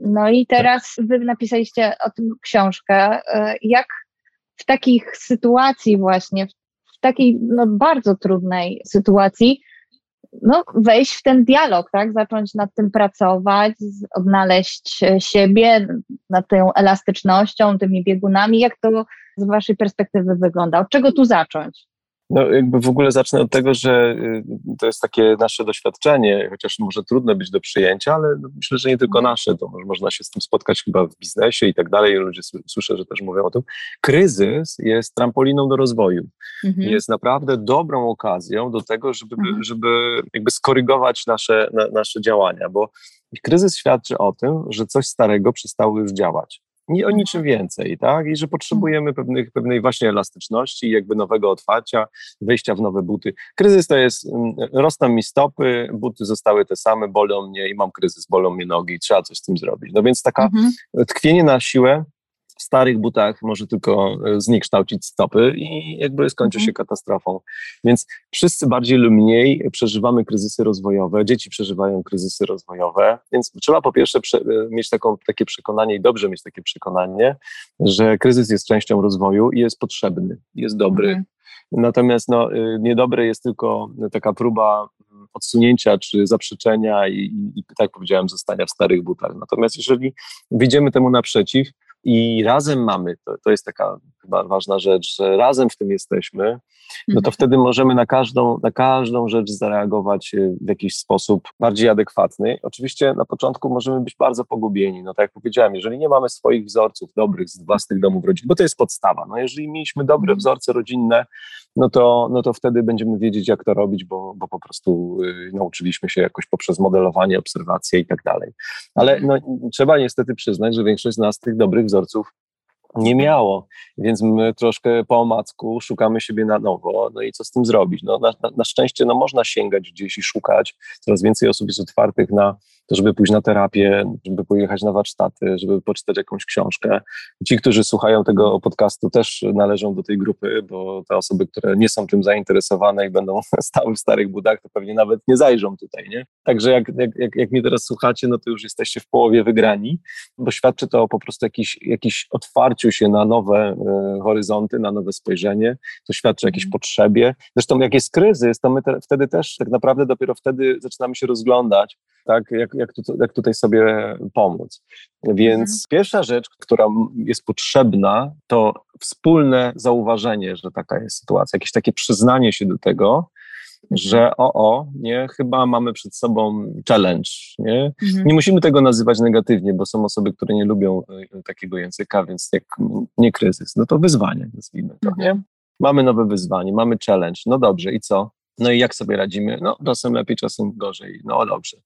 No i teraz wy napisaliście o tym książkę. Y, jak w takich sytuacji właśnie, w takiej no, bardzo trudnej sytuacji no, wejść w ten dialog, tak? Zacząć nad tym pracować, odnaleźć siebie nad tą elastycznością, tymi biegunami. Jak to z Waszej perspektywy wygląda? Od czego tu zacząć? No, jakby w ogóle zacznę od tego, że y, to jest takie nasze doświadczenie, chociaż może trudne być do przyjęcia, ale no, myślę, że nie tylko mhm. nasze, to można się z tym spotkać chyba w biznesie i tak dalej. Ludzie słyszę, że też mówią o tym. Kryzys jest trampoliną do rozwoju. Mhm. Jest naprawdę dobrą okazją do tego, żeby, mhm. żeby jakby skorygować nasze, na, nasze działania, bo kryzys świadczy o tym, że coś starego przestało już działać nie o niczym więcej, tak? I że potrzebujemy pewnych, pewnej właśnie elastyczności, jakby nowego otwarcia, wejścia w nowe buty. Kryzys to jest, mm, rosną mi stopy, buty zostały te same, bolą mnie i mam kryzys, bolą mnie nogi, trzeba coś z tym zrobić. No więc taka mhm. tkwienie na siłę w starych butach może tylko e, zniekształcić stopy i jakby skończy mhm. się katastrofą. Więc wszyscy bardziej lub mniej przeżywamy kryzysy rozwojowe, dzieci przeżywają kryzysy rozwojowe, więc trzeba po pierwsze e, mieć taką, takie przekonanie i dobrze mieć takie przekonanie, że kryzys jest częścią rozwoju i jest potrzebny, jest dobry. Mhm. Natomiast no, e, niedobre jest tylko taka próba mm, odsunięcia czy zaprzeczenia i, i, tak powiedziałem, zostania w starych butach. Natomiast jeżeli wyjdziemy temu naprzeciw, i razem mamy, to, to jest taka chyba ważna rzecz, że razem w tym jesteśmy, no to mhm. wtedy możemy na każdą, na każdą rzecz zareagować e, w jakiś sposób bardziej adekwatny. Oczywiście na początku możemy być bardzo pogubieni, no tak jak powiedziałem, jeżeli nie mamy swoich wzorców dobrych z własnych domów rodzin, bo to jest podstawa, no jeżeli mieliśmy dobre mhm. wzorce rodzinne, no to, no to wtedy będziemy wiedzieć, jak to robić, bo, bo po prostu y, nauczyliśmy się jakoś poprzez modelowanie, obserwacje i tak dalej. Ale mhm. no, trzeba niestety przyznać, że większość z nas tych dobrych wzorców nie miało, więc my troszkę po omacku szukamy siebie na nowo, no i co z tym zrobić? No, na, na, szczęście no, można sięgać gdzieś i szukać, coraz więcej osób jest otwartych na to żeby pójść na terapię, żeby pojechać na warsztaty, żeby poczytać jakąś książkę. Ci, którzy słuchają tego podcastu, też należą do tej grupy, bo te osoby, które nie są tym zainteresowane i będą stały w starych budach, to pewnie nawet nie zajrzą tutaj, nie? Także jak, jak, jak, jak mnie teraz słuchacie, no to już jesteście w połowie wygrani, bo świadczy to po prostu jakiś, jakiś otwarciu się na nowe y, horyzonty, na nowe spojrzenie, to świadczy o jakiejś mhm. potrzebie. Zresztą jak jest kryzys, to my te, wtedy też tak naprawdę dopiero wtedy zaczynamy się rozglądać, tak, jak, jak, tu, jak tutaj sobie pomóc. Więc mhm. pierwsza rzecz, która jest potrzebna, to wspólne zauważenie, że taka jest sytuacja, jakieś takie przyznanie się do tego, że o, o, nie, chyba mamy przed sobą challenge, nie? Mhm. Nie musimy tego nazywać negatywnie, bo są osoby, które nie lubią y, takiego języka, więc jak nie kryzys, no to wyzwanie, nazwijmy to, mhm. nie? Mamy nowe wyzwanie, mamy challenge, no dobrze, i co? No i jak sobie radzimy? No czasem lepiej, czasem gorzej. No dobrze.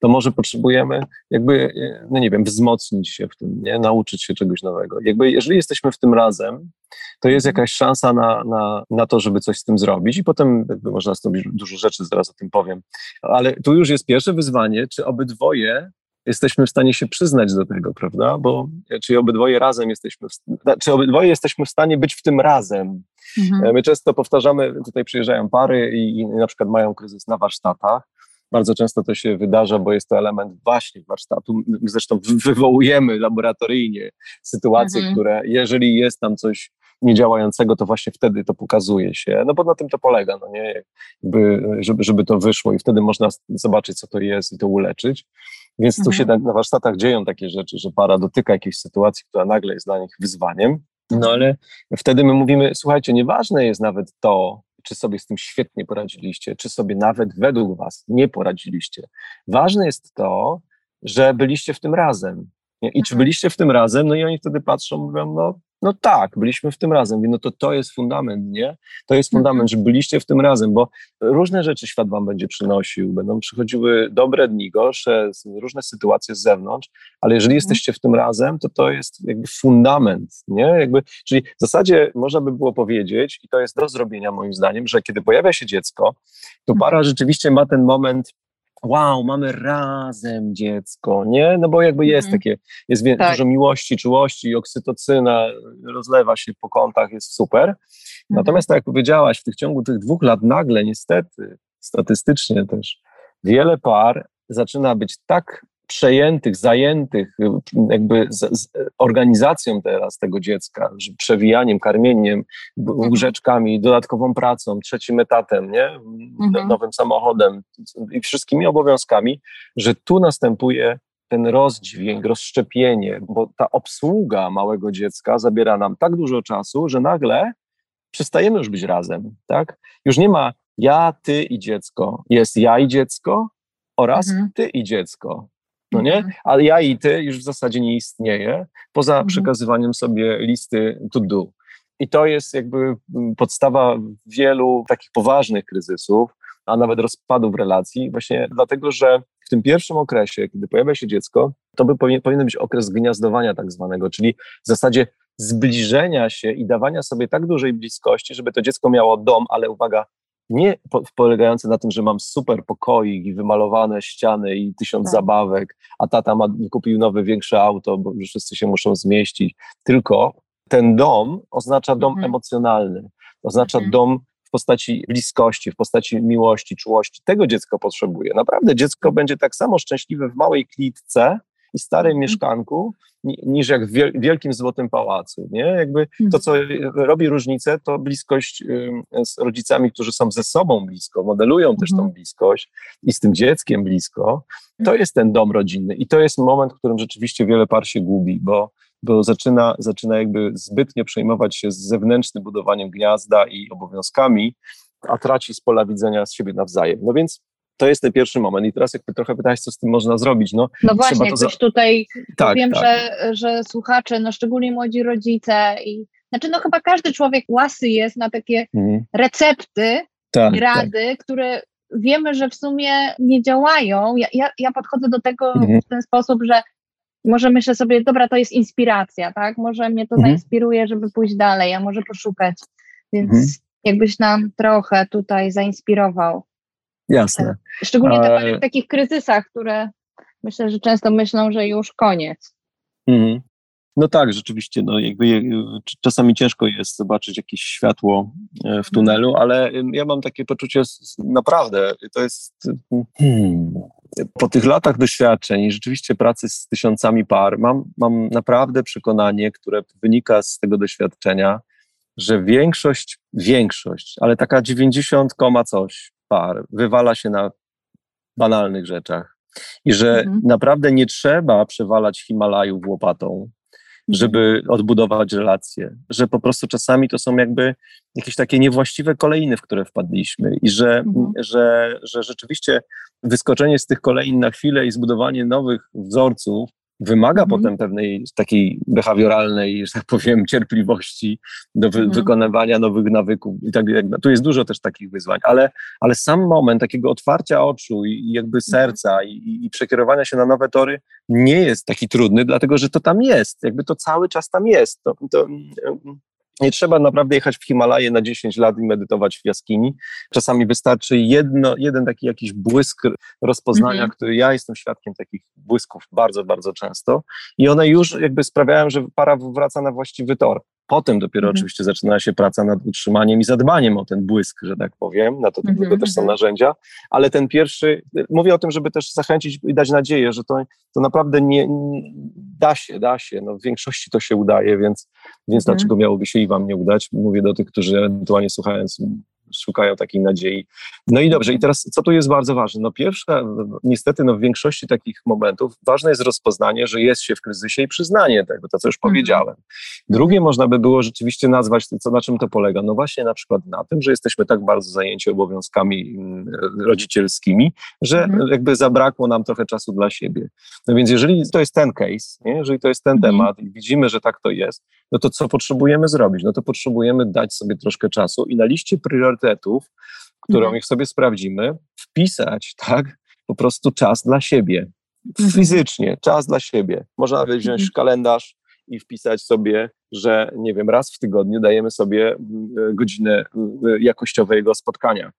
To może potrzebujemy jakby, no nie wiem, wzmocnić się w tym, nie? nauczyć się czegoś nowego. Jakby jeżeli jesteśmy w tym razem, to jest mhm. jakaś szansa na, na, na to, żeby coś z tym zrobić i potem można zrobić dużo rzeczy, zaraz o tym powiem. Ale tu już jest pierwsze wyzwanie, czy obydwoje jesteśmy w stanie się przyznać do tego, prawda? Bo czy obydwoje razem jesteśmy, w, czy obydwoje jesteśmy w stanie być w tym razem. Mhm. E, my często powtarzamy, tutaj przyjeżdżają pary i, i na przykład mają kryzys na warsztatach. Bardzo często to się wydarza, bo jest to element właśnie warsztatu. Zresztą wywołujemy laboratoryjnie sytuacje, mhm. które jeżeli jest tam coś niedziałającego, to właśnie wtedy to pokazuje się. No bo na tym to polega, no nie? Jakby, żeby, żeby to wyszło i wtedy można zobaczyć, co to jest i to uleczyć. Więc mhm. tu się mhm. na warsztatach dzieją takie rzeczy, że para dotyka jakiejś sytuacji, która nagle jest dla nich wyzwaniem, no ale wtedy my mówimy, słuchajcie, nieważne jest nawet to, czy sobie z tym świetnie poradziliście, czy sobie nawet według was nie poradziliście. Ważne jest to, że byliście w tym razem. I czy mhm. byliście w tym razem? No i oni wtedy patrzą, mówią, no no tak, byliśmy w tym razem. No to to jest fundament, nie? To jest fundament, że byliście w tym razem, bo różne rzeczy świat wam będzie przynosił. Będą przychodziły dobre dni, gorsze, różne sytuacje z zewnątrz, ale jeżeli mhm. jesteście w tym razem, to to jest jakby fundament, nie? Jakby, czyli w zasadzie można by było powiedzieć, i to jest do zrobienia moim zdaniem, że kiedy pojawia się dziecko, to para mhm. rzeczywiście ma ten moment wow, mamy razem dziecko, nie? No bo jakby jest mhm. takie, jest tak. dużo miłości, czułości, oksytocyna rozlewa się po kątach, jest super. Mhm. Natomiast tak jak powiedziałaś, w tych ciągu tych dwóch lat nagle niestety, statystycznie też, wiele par zaczyna być tak przejętych, zajętych jakby z, z organizacją teraz tego dziecka, przewijaniem, karmieniem, mhm. łóżeczkami, dodatkową pracą, trzecim etatem, nie? mhm. nowym samochodem i wszystkimi obowiązkami, że tu następuje ten rozdźwięk, rozszczepienie, bo ta obsługa małego dziecka zabiera nam tak dużo czasu, że nagle przestajemy już być razem, tak? Już nie ma ja, ty i dziecko. Jest ja i dziecko oraz mhm. ty i dziecko. No nie? Mhm. Ale ja i ty już w zasadzie nie istnieje, poza mhm. przekazywaniem sobie listy to do. I to jest jakby mm, podstawa wielu takich poważnych kryzysów, a nawet rozpadów relacji, właśnie dlatego, że w tym pierwszym okresie, kiedy pojawia się dziecko, to by powinien, powinien być okres gniazdowania tak zwanego, czyli w zasadzie zbliżenia się i dawania sobie tak dużej bliskości, żeby to dziecko miało dom, ale uwaga, nie po, polegający na tym, że mam super pokoik i wymalowane ściany i tysiąc tak. zabawek, a tata ma, kupił nowe, większe auto, bo wszyscy się muszą zmieścić, tylko ten dom oznacza dom mhm. emocjonalny, oznacza mhm. dom w postaci bliskości, w postaci miłości, czułości. Tego dziecko potrzebuje. Naprawdę dziecko będzie tak samo szczęśliwe w małej klitce i starym mhm. mieszkanku, niż jak w wielkim złotym pałacu. Nie? Jakby to, co robi różnicę, to bliskość z rodzicami, którzy są ze sobą blisko, modelują też tą mhm. bliskość i z tym dzieckiem blisko. To jest ten dom rodzinny i to jest moment, w którym rzeczywiście wiele par się gubi, bo bo zaczyna, zaczyna jakby zbytnio przejmować się z zewnętrznym budowaniem gniazda i obowiązkami, a traci z pola widzenia z siebie nawzajem. No więc to jest ten pierwszy moment. I teraz jakby trochę pytałeś, co z tym można zrobić. No, no właśnie, jakbyś za... tutaj, tak, wiem, tak. Że, że słuchacze, no szczególnie młodzi rodzice i znaczy no chyba każdy człowiek łasy jest na takie mhm. recepty tak, i rady, tak. które wiemy, że w sumie nie działają. Ja, ja, ja podchodzę do tego mhm. w ten sposób, że może myślę sobie, dobra, to jest inspiracja, tak? Może mnie to mhm. zainspiruje, żeby pójść dalej, a może poszukać. Więc mhm. jakbyś nam trochę tutaj zainspirował. Jasne. Szczególnie te w takich kryzysach, które myślę, że często myślą, że już koniec. Mhm. No tak, rzeczywiście, no jakby czasami ciężko jest zobaczyć jakieś światło e, w mhm. tunelu, ale ja mam takie poczucie naprawdę, to jest hmm, po tych latach doświadczeń i rzeczywiście pracy z tysiącami par, mam, mam naprawdę przekonanie, które wynika z tego doświadczenia, że większość, większość, ale taka 90, coś par wywala się na banalnych rzeczach. I że mhm. naprawdę nie trzeba przewalać Himalajów łopatą, żeby odbudować relacje, że po prostu czasami to są jakby jakieś takie niewłaściwe kolejny, w które wpadliśmy i że, mhm. że, że rzeczywiście wyskoczenie z tych kolejn na chwilę i zbudowanie nowych wzorców wymaga mhm. potem pewnej takiej behawioralnej, że tak powiem, cierpliwości do wy mhm. wykonywania nowych nawyków i tak Tu jest dużo też takich wyzwań, ale, ale sam moment takiego otwarcia oczu i, jakby mhm. serca i, i przekierowania się na nowe tory nie jest taki trudny, dlatego że to tam jest, jakby to cały czas tam jest. To, to, nie trzeba naprawdę jechać w Himalaje na 10 lat i medytować w jaskini. Czasami wystarczy jedno, jeden taki jakiś błysk rozpoznania, mm -hmm. który ja jestem świadkiem takich błysków bardzo, bardzo często. I one już jakby sprawiają, że para wraca na właściwy tor. Potem dopiero mhm. oczywiście zaczyna się praca nad utrzymaniem i zadbaniem o ten błysk, że tak powiem, na to mhm. tego też są mhm. narzędzia, ale ten pierwszy, mówię o tym, żeby też zachęcić i dać nadzieję, że to, to naprawdę nie, da się, da się, no w większości to się udaje, więc, więc mhm. dlaczego miałoby się i wam nie udać? Mówię do tych, którzy ewentualnie słuchając szukają takiej nadziei. No i dobrze, i teraz co tu jest bardzo ważne? No pierwsze, niestety no w większości takich momentów ważne jest rozpoznanie, że jest się w kryzysie i przyznanie tego, to co już mhm. powiedziałem. Drugie można by było rzeczywiście nazwać, co, na czym to polega? No właśnie na przykład na tym, że jesteśmy tak bardzo zajęci obowiązkami mm, rodzicielskimi, że mhm. jakby zabrakło nam trochę czasu dla siebie. No więc jeżeli to jest ten case, nie? jeżeli to jest ten mhm. temat i widzimy, że tak to jest, no to co potrzebujemy zrobić? No to potrzebujemy dać sobie troszkę czasu i na liście priorytetów, którą mhm. sobie sprawdzimy, wpisać, tak, po prostu czas dla siebie. Mhm. Fizycznie, czas dla siebie. Można nawet wziąć mhm. kalendarz i wpisać sobie, że nie wiem, raz w tygodniu dajemy sobie godzinę jakościowego spotkania.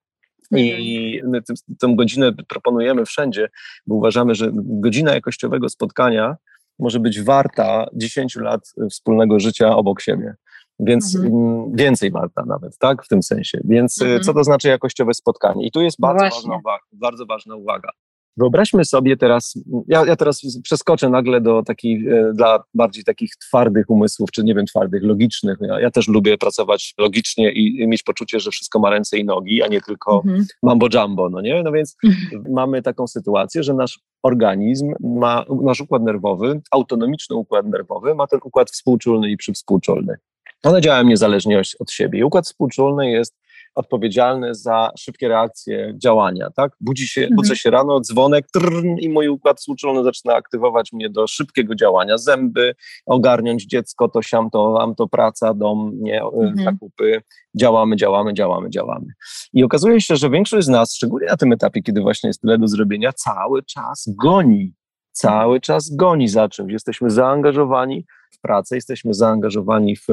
I mhm. tę godzinę proponujemy wszędzie, bo uważamy, że godzina jakościowego spotkania może być warta 10 lat wspólnego życia obok siebie. Więc mhm. więcej warta nawet, tak, w tym sensie. Więc y, mhm. co to znaczy jakościowe spotkanie? I tu jest no bardzo, ważna uwaga, bardzo ważna uwaga. Wyobraźmy sobie teraz, ja, ja teraz przeskoczę nagle do takich, e, dla bardziej takich twardych umysłów, czy nie wiem, twardych, logicznych. Ja, ja też lubię pracować logicznie i, i, mieć poczucie, że wszystko ma ręce i nogi, a nie tylko mhm. mambo jumbo, no nie? No więc mhm. mamy taką sytuację, że nasz organizm ma, nasz układ nerwowy, autonomiczny układ nerwowy ma ten układ współczulny i przywspółczulny. One działają niezależnie od siebie. Układ współczulny jest odpowiedzialny za szybkie reakcje działania, tak? Budzi się, mhm. budzę się rano, dzwonek trrn, i mój układ współczulny zaczyna aktywować mnie do szybkiego działania. Zęby, ogarniąć dziecko, to siam, to wam, to praca, dom, nie, mhm. zakupy. Działamy, działamy, działamy, działamy. I okazuje się, że większość z nas, szczególnie na tym etapie, kiedy właśnie jest tyle do zrobienia, cały czas goni cały czas goni za czymś. Jesteśmy zaangażowani w pracę, jesteśmy zaangażowani w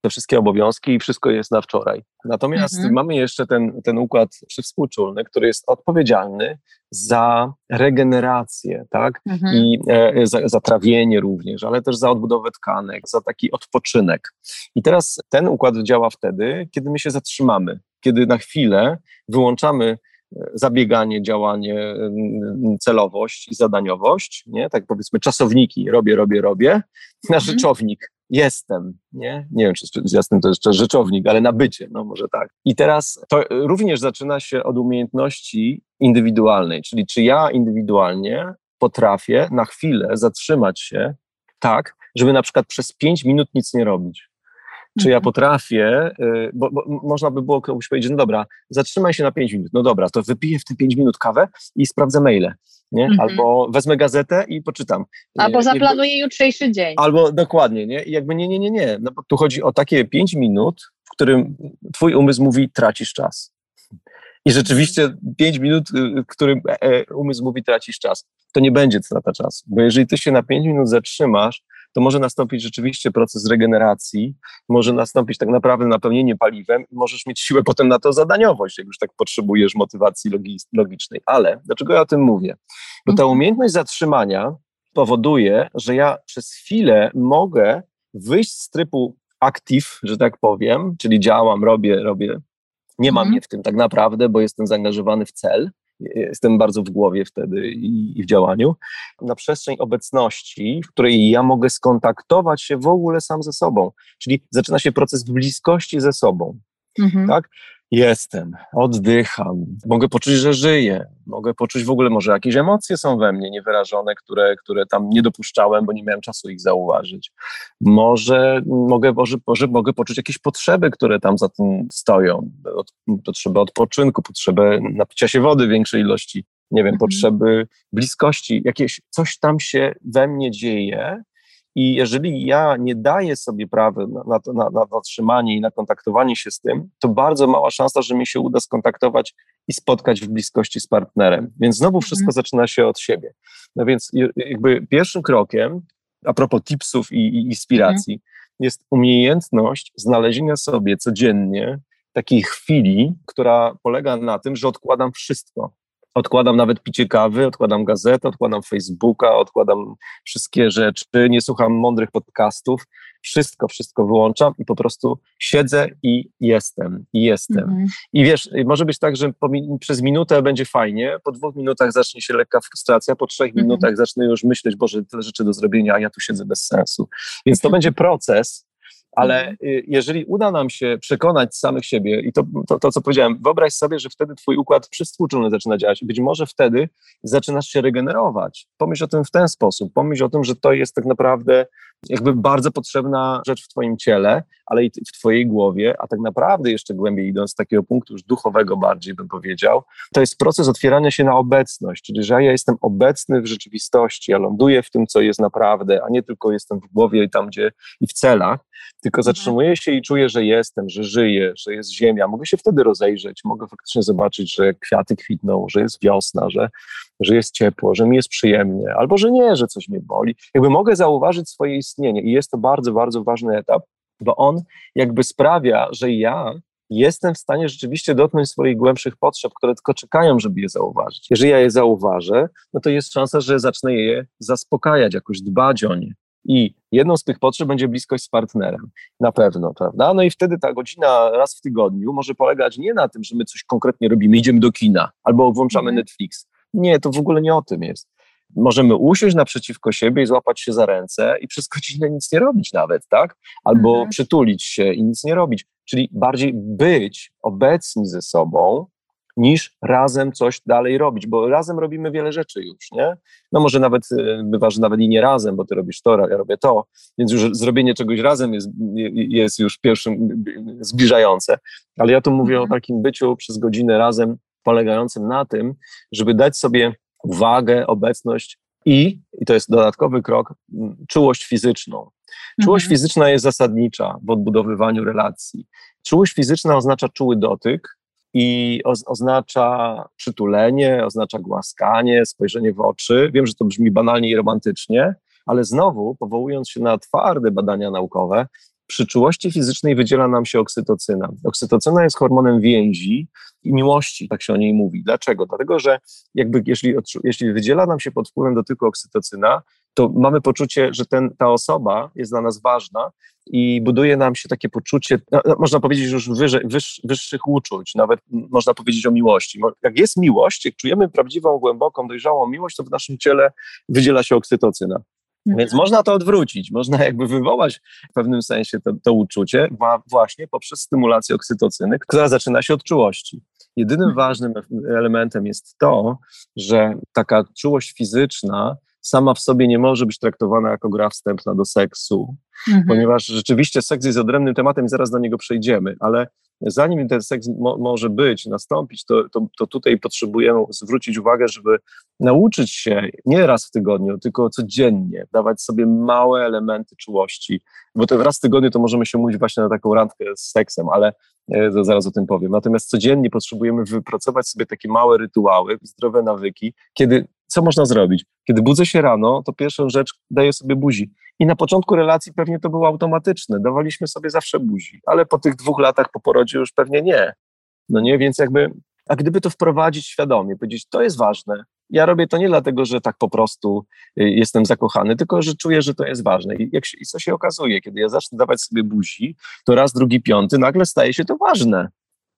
te wszystkie obowiązki i wszystko jest na wczoraj. Natomiast mhm. mamy jeszcze ten, ten układ przywspółczulny, który jest odpowiedzialny za regenerację, tak? Mhm. I e, za, za trawienie również, ale też za odbudowę tkanek, za taki odpoczynek. I teraz ten układ działa wtedy, kiedy my się zatrzymamy, kiedy na chwilę wyłączamy zabieganie, działanie, celowość i zadaniowość, nie? Tak powiedzmy czasowniki, robię, robię, robię, na mhm. rzeczownik, jestem, nie? Nie wiem, czy jasnym to jest rzeczownik, ale na bycie, no może tak. I teraz to również zaczyna się od umiejętności indywidualnej, czyli czy ja indywidualnie potrafię na chwilę zatrzymać się tak, żeby na przykład przez pięć minut nic nie robić. Czy ja mhm. potrafię, y, bo, bo, można by było komuś powiedzieć, no dobra, zatrzymaj się na 5 minut, no dobra, to wypiję w te 5 minut kawę i sprawdzę maile, nie? Mhm. Albo wezmę gazetę i poczytam. Albo zaplanuję jutrzejszy dzień. Albo dokładnie, nie? I jakby nie, nie, nie, nie. No, tu chodzi o takie 5 minut, w którym twój umysł mówi, tracisz czas. I rzeczywiście 5 minut, y, w którym e, e, umysł mówi, tracisz czas, to nie będzie strata czasu. Bo jeżeli ty się na 5 minut zatrzymasz, to może nastąpić rzeczywiście proces regeneracji, może nastąpić tak naprawdę napełnienie paliwem i możesz mieć siłę potem na to zadaniowość, jak już tak potrzebujesz motywacji logicznej. Ale dlaczego ja o tym mówię? Bo ta mhm. umiejętność zatrzymania powoduje, że ja przez chwilę mogę wyjść z trybu active, że tak powiem, czyli działam, robię, robię. Nie mam mhm. mnie w tym tak naprawdę, bo jestem zaangażowany w cel, jestem bardzo w głowie wtedy i, i, w działaniu, na przestrzeń obecności, w której ja mogę skontaktować się w ogóle sam ze sobą. Czyli zaczyna się proces bliskości ze sobą. Mhm. Tak? Jestem, oddycham, mogę poczuć, że żyję, mogę poczuć w ogóle, może jakieś emocje są we mnie niewyrażone, które, które tam nie dopuszczałem, bo nie miałem czasu ich zauważyć. Może mogę, może, może mogę poczuć jakieś potrzeby, które tam za tym stoją. Potrzebę odpoczynku, potrzebę napicia się wody w większej ilości, nie wiem, mhm. potrzeby bliskości, jakieś coś tam się we mnie dzieje, i jeżeli ja nie daję sobie prawa na, na, na, zatrzymanie i na kontaktowanie się z tym, to bardzo mała szansa, że mi się uda skontaktować i spotkać w bliskości z partnerem. Więc znowu mhm. wszystko zaczyna się od siebie. No więc jakby pierwszym krokiem, a propos tipsów i, i inspiracji, mhm. jest umiejętność znalezienia sobie codziennie takiej chwili, która polega na tym, że odkładam wszystko. Odkładam nawet picie kawy, odkładam gazetę, odkładam Facebooka, odkładam wszystkie rzeczy, nie słucham mądrych podcastów. Wszystko, wszystko wyłączam i po prostu siedzę i jestem, i jestem. Mhm. I wiesz, może być tak, że przez minutę będzie fajnie, po dwóch minutach zacznie się lekka frustracja, po trzech mhm. minutach zacznę już myśleć, Boże, tyle rzeczy do zrobienia, a ja tu siedzę bez sensu. Więc to będzie proces, ale mhm. y, jeżeli uda nam się przekonać samych siebie, i to, to, to, co powiedziałem, wyobraź sobie, że wtedy twój układ przywspółczulny zaczyna działać. Być może wtedy zaczynasz się regenerować. Pomyśl o tym w ten sposób. Pomyśl o tym, że to jest tak naprawdę jakby bardzo potrzebna rzecz w twoim ciele, ale i w twojej głowie, a tak naprawdę jeszcze głębiej idąc z takiego punktu już duchowego bardziej bym powiedział, to jest proces otwierania się na obecność, czyli że ja jestem obecny w rzeczywistości, ja ląduję w tym, co jest naprawdę, a nie tylko jestem w głowie i tam, gdzie i w celach, tylko mhm. zatrzymuję się i czuję, że jestem, że żyję, że jest ziemia. Mogę się wtedy rozejrzeć, mogę faktycznie zobaczyć, że kwiaty kwitną, że jest wiosna, że, że jest ciepło, że mi jest przyjemnie, albo że nie, że coś mnie boli. Jakby mogę zauważyć swoje istnienie i jest to bardzo, bardzo ważny etap, bo on jakby sprawia, że ja jestem w stanie rzeczywiście dotknąć swoich głębszych potrzeb, które tylko czekają, żeby je zauważyć. Jeżeli ja je zauważę, no to jest szansa, że zacznę je zaspokajać, jakoś dbać o nie. I jedną z tych potrzeb będzie bliskość z partnerem. Na pewno, prawda? No i wtedy ta godzina raz w tygodniu może polegać nie na tym, że my coś konkretnie robimy, idziemy do kina albo włączamy mm. Netflix, Nie, to w ogóle nie o tym jest. Możemy usiąść naprzeciwko siebie i złapać się za ręce i przez godzinę nic nie robić nawet, tak? Albo mhm. przytulić się i nic nie robić. Czyli bardziej być obecni ze sobą, niż razem coś dalej robić, bo razem robimy wiele rzeczy już, nie? No może nawet, y, bywa, że nawet i nie razem, bo ty robisz to, ja robię to, więc już zrobienie czegoś razem jest, jest już pierwszym zbliżające. Ale ja tu mówię mhm. o takim byciu przez godzinę razem, polegającym na tym, żeby dać sobie uwagę, obecność i, i to jest dodatkowy krok, czułość fizyczną. Czułość mhm. fizyczna jest zasadnicza w odbudowywaniu relacji. Czułość fizyczna oznacza czuły dotyk, i oznacza przytulenie, oznacza głaskanie, spojrzenie w oczy. Wiem, że to brzmi banalnie i romantycznie, ale znowu, powołując się na twarde badania naukowe, przy czułości fizycznej wydziela nam się oksytocyna. Oksytocyna jest hormonem więzi i miłości, tak się o niej mówi. Dlaczego? Dlatego, że jakby jeśli, jeśli wydziela nam się pod wpływem dotyku oksytocyna, to mamy poczucie, że ten, ta osoba jest dla nas ważna i buduje nam się takie poczucie, no, no można powiedzieć już wyż, wyższych uczuć, nawet można powiedzieć o miłości. Jak jest miłość, jak czujemy prawdziwą, głęboką, dojrzałą miłość, to w naszym ciele wydziela się oksytocyna. Mhm. Więc można to odwrócić, można jakby wywołać w pewnym sensie to, to uczucie właśnie poprzez stymulację oksytocyny, która zaczyna się od czułości. Jedynym mhm. ważnym elementem jest to, że taka czułość fizyczna sama w sobie nie może być traktowana jako gra wstępna do seksu, mhm. ponieważ rzeczywiście seks jest odrębnym tematem i zaraz do niego przejdziemy, ale zanim ten seks mo może być, nastąpić, to, to, to, tutaj potrzebujemy zwrócić uwagę, żeby nauczyć się nie raz w tygodniu, tylko codziennie dawać sobie małe elementy czułości, bo to raz w tygodniu to możemy się mówić właśnie na taką randkę z seksem, ale e, zaraz o tym powiem. Natomiast codziennie potrzebujemy wypracować sobie takie małe rytuały, zdrowe nawyki, kiedy co można zrobić? Kiedy budzę się rano, to pierwszą rzecz daję sobie buzi. I na początku relacji pewnie to było automatyczne, dawaliśmy sobie zawsze buzi, ale po tych dwóch latach po porodzie już pewnie nie. No nie, więc jakby, a gdyby to wprowadzić świadomie, powiedzieć, to jest ważne, ja robię to nie dlatego, że tak po prostu y, jestem zakochany, tylko że czuję, że to jest ważne. I, jak się, i co się okazuje, kiedy ja zacznę dawać sobie buzi, to raz, drugi, piąty, nagle staje się to ważne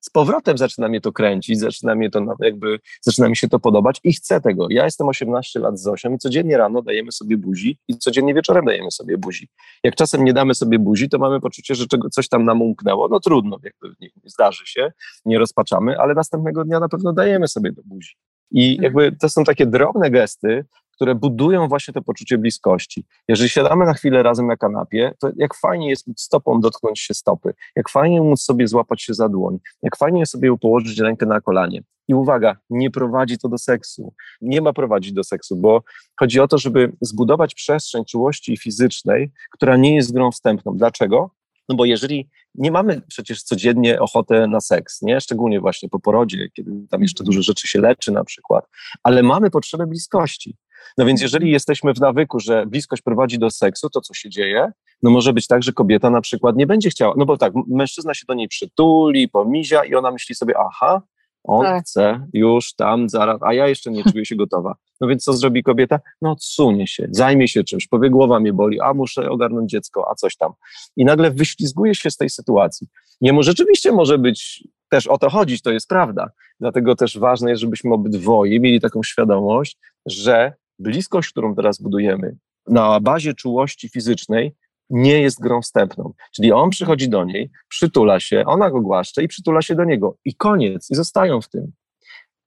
z powrotem zaczyna mnie to kręcić, zaczyna mnie to jakby, zaczyna mi się to podobać i chcę tego. Ja jestem 18 lat z Zosią i codziennie rano dajemy sobie buzi i codziennie wieczorem dajemy sobie buzi. Jak czasem nie damy sobie buzi, to mamy poczucie, że czego, coś tam nam umknęło. No trudno, jakby nie, zdarzy się, nie rozpaczamy, ale następnego dnia na pewno dajemy sobie do buzi. I mhm. jakby to są takie drobne gesty, które budują właśnie to poczucie bliskości. Jeżeli siadamy na chwilę razem na kanapie, to jak fajnie jest móc stopą dotknąć się stopy, jak fajnie móc sobie złapać się za dłoń, jak fajnie jest sobie położyć rękę na kolanie. I uwaga, nie prowadzi to do seksu. Nie ma prowadzić do seksu, bo chodzi o to, żeby zbudować przestrzeń czułości fizycznej, która nie jest grą wstępną. Dlaczego? No bo jeżeli nie mamy przecież codziennie ochotę na seks, nie? Szczególnie właśnie po porodzie, kiedy tam jeszcze dużo rzeczy się leczy na przykład, ale mamy potrzebę bliskości. No więc jeżeli jesteśmy w nawyku, że bliskość prowadzi do seksu, to co się dzieje? No może być tak, że kobieta na przykład nie będzie chciała, no bo tak, mężczyzna się do niej przytuli, pomizia i ona myśli sobie, aha, on tak. chce już tam, zaraz, a ja jeszcze nie czuję się gotowa. No więc co zrobi kobieta? No odsunie się, zajmie się czymś, powie głowa mnie boli, a muszę ogarnąć dziecko, a coś tam. I nagle wyślizguje się z tej sytuacji. Jemu rzeczywiście może być też o to chodzić, to jest prawda. Dlatego też ważne jest, żebyśmy obydwoje mieli taką świadomość, że bliskość, którą teraz budujemy na bazie czułości fizycznej, nie jest grą wstępną. Czyli on przychodzi do niej, przytula się, ona go głaszcze i przytula się do niego. I koniec, i zostają w tym.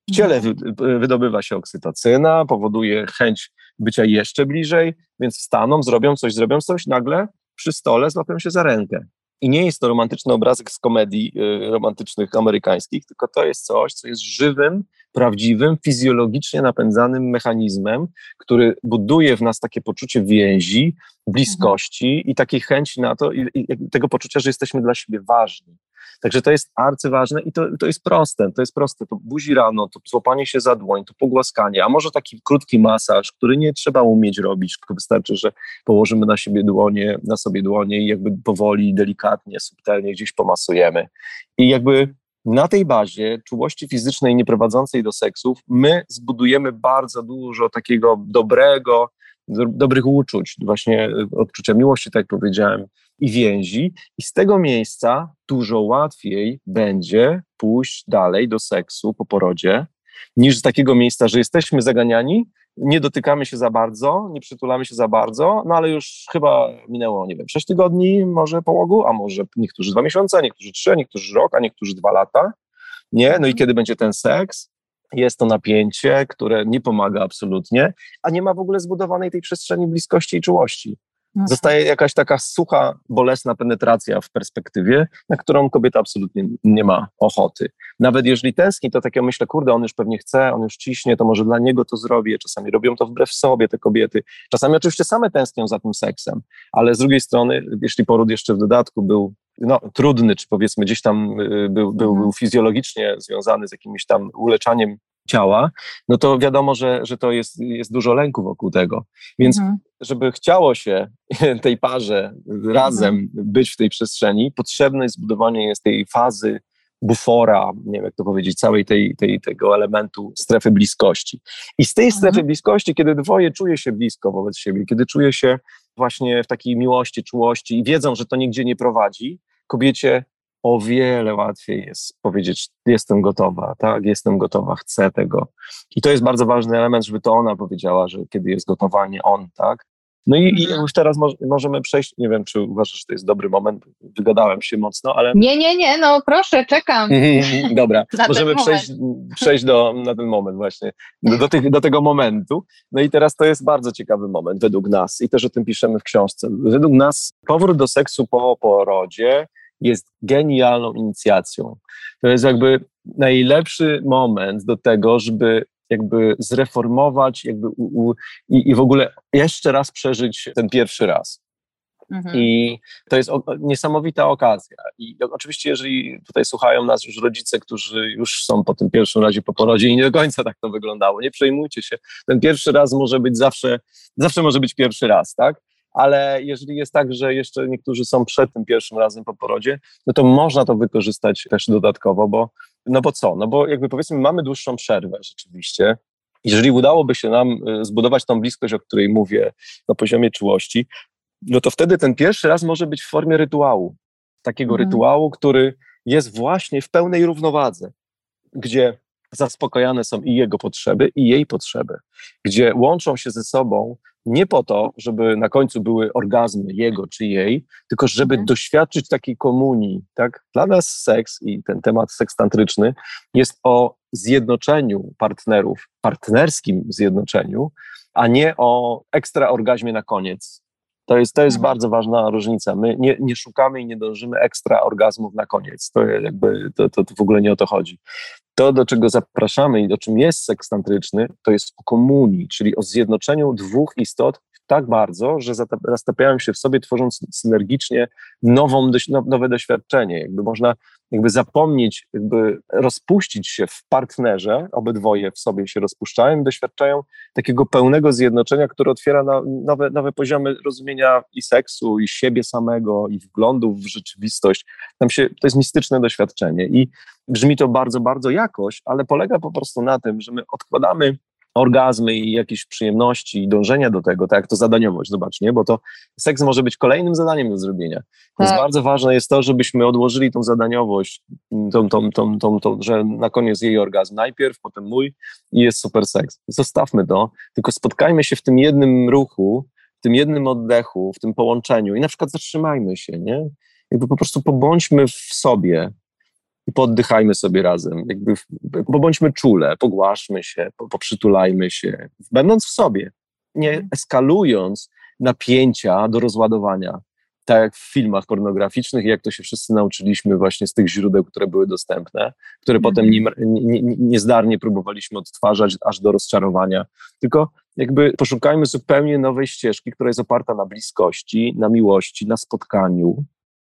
W ciele wy, wydobywa się oksytocyna, powoduje chęć bycia jeszcze bliżej, więc wstaną, zrobią coś, zrobią coś, nagle przy stole złapią się za rękę. I nie jest to romantyczny obrazek z komedii y, romantycznych amerykańskich, tylko to jest coś, co jest żywym, prawdziwym, fizjologicznie napędzanym mechanizmem, który buduje w nas takie poczucie więzi, bliskości mhm. i takiej chęci na to, i, i, tego poczucia, że jesteśmy dla siebie ważni. Także to jest arcyważne i to, to jest proste, to jest proste, to buzi rano, to złapanie się za dłoń, to pogłaskanie, a może taki krótki masaż, który nie trzeba umieć robić, tylko wystarczy, że położymy na siebie dłonie, na sobie dłonie i jakby powoli, delikatnie, subtelnie gdzieś pomasujemy. I jakby na tej bazie czułości fizycznej nieprowadzącej do seksów, my zbudujemy bardzo dużo takiego dobrego, do, dobrych uczuć, właśnie e, odczucia miłości, tak jak powiedziałem, i więzi, i z tego miejsca dużo łatwiej będzie pójść dalej do seksu po porodzie, niż z takiego miejsca, że jesteśmy zaganiani, nie dotykamy się za bardzo, nie przytulamy się za bardzo, no ale już chyba minęło, nie wiem, sześć tygodni, może połogu, a może niektórzy dwa miesiące, niektórzy trzy, niektórzy rok, a niektórzy dwa lata, nie? No i kiedy będzie ten seks? Jest to napięcie, które nie pomaga absolutnie, a nie ma w ogóle zbudowanej tej przestrzeni bliskości i czułości. Mhm. Zostaje jakaś taka sucha, bolesna penetracja w perspektywie, na którą kobieta absolutnie nie ma ochoty. Nawet jeżeli tęskni, to tak ja myślę, kurde, on już pewnie chce, on już ciśnie, to może dla niego to zrobię. Czasami robią to wbrew sobie te kobiety. Czasami oczywiście same tęsknią za tym seksem, ale z drugiej strony, jeśli poród jeszcze w dodatku był no, trudny, czy powiedzmy gdzieś tam y, był, był, mhm. był fizjologicznie związany z jakimś tam uleczaniem ciała, no to wiadomo, że, że to jest, jest dużo lęku wokół tego. Więc mhm. żeby chciało się tej parze razem mhm. być w tej przestrzeni, potrzebne jest zbudowanie jest tej fazy bufora, nie wiem jak to powiedzieć, całej tej, tej, tego elementu strefy bliskości. I z tej mhm. strefy bliskości, kiedy dwoje czuje się blisko wobec siebie, kiedy czuje się właśnie w takiej miłości, czułości i wiedzą, że to nigdzie nie prowadzi, kobiecie o wiele łatwiej jest powiedzieć, jestem gotowa, tak, jestem gotowa, chcę tego. I to jest bardzo ważny element, żeby to ona powiedziała, że kiedy jest gotowa, a nie on, tak. No i, i mhm. już teraz mo możemy przejść, nie wiem, czy uważasz, że to jest dobry moment, wygadałem się mocno, ale... Nie, nie, nie, no proszę, czekam. Dobra, możemy przejść, przejść do, na ten moment właśnie, do, do, tych, do tego momentu. No i teraz to jest bardzo ciekawy moment według nas i też o tym piszemy w książce. Według nas powrót do seksu po porodzie jest genialną inicjacją. To jest jakby najlepszy moment do tego, żeby jakby zreformować jakby u, u, i, i w ogóle jeszcze raz przeżyć ten pierwszy raz. Mhm. I to jest o, niesamowita okazja. I oczywiście, jeżeli tutaj słuchają nas już rodzice, którzy już są po tym pierwszym razie po porodzie i nie do końca tak to wyglądało, nie przejmujcie się. Ten pierwszy raz może być zawsze, zawsze może być pierwszy raz, tak? Ale jeżeli jest tak, że jeszcze niektórzy są przed tym pierwszym razem po porodzie, no to można to wykorzystać też dodatkowo, bo no bo co? No bo jakby powiedzmy mamy dłuższą przerwę rzeczywiście, jeżeli udałoby się nam y, zbudować tą bliskość, o której mówię, na poziomie czułości, no to wtedy ten pierwszy raz może być w formie rytuału. Takiego mhm. rytuału, który jest właśnie w pełnej równowadze, gdzie zaspokojane są i jego potrzeby, i jej potrzeby, gdzie łączą się ze sobą nie po to, żeby na końcu były orgazmy jego czy jej, tylko żeby mhm. doświadczyć takiej komunii. Tak? Dla nas seks i ten temat sekstantryczny jest o zjednoczeniu partnerów, partnerskim zjednoczeniu, a nie o ekstra orgazmie na koniec. To jest, to jest mhm. bardzo ważna różnica. My nie, nie szukamy i nie dążymy ekstra orgazmów na koniec. To, jakby, to, to, to w ogóle nie o to chodzi. To, do czego zapraszamy i do czym jest seks tantryczny, to jest o komunii, czyli o zjednoczeniu dwóch istot tak bardzo, że zatapiają się w sobie, tworząc synergicznie nową, no, nowe doświadczenie. Jakby można jakby zapomnieć, jakby rozpuścić się w partnerze, obydwoje w sobie się rozpuszczają doświadczają takiego pełnego zjednoczenia, które otwiera nowe, nowe poziomy rozumienia i seksu, i siebie samego, i wglądów w rzeczywistość. Tam się, to jest mistyczne doświadczenie i brzmi to bardzo, bardzo jakoś, ale polega po prostu na tym, że my odkładamy orgazmy i jakieś przyjemności i dążenia do tego, tak jak to zadaniowość, zobacz, nie? Bo to seks może być kolejnym zadaniem do zrobienia. Więc tak. bardzo ważne jest to, żebyśmy odłożyli tą zadaniowość, tą, tą, tą, tą, tą, że na koniec jej orgazm najpierw, potem mój i jest super seks. Zostawmy to, tylko spotkajmy się w tym jednym ruchu, w tym jednym oddechu, w tym połączeniu i na przykład zatrzymajmy się, nie? Jakby po prostu pobądźmy w sobie, i poddychajmy sobie razem. Jakby, pobądźmy czule, pogłaszmy się, poprzytulajmy się, będąc w sobie, nie mhm. eskalując napięcia do rozładowania. Tak jak w filmach pornograficznych, jak to się wszyscy nauczyliśmy właśnie z tych źródeł, które były dostępne, które potem mhm. nie, nie, niezdarnie próbowaliśmy odtwarzać aż do rozczarowania. Tylko jakby poszukajmy zupełnie nowej ścieżki, która jest oparta na bliskości, na miłości, na spotkaniu,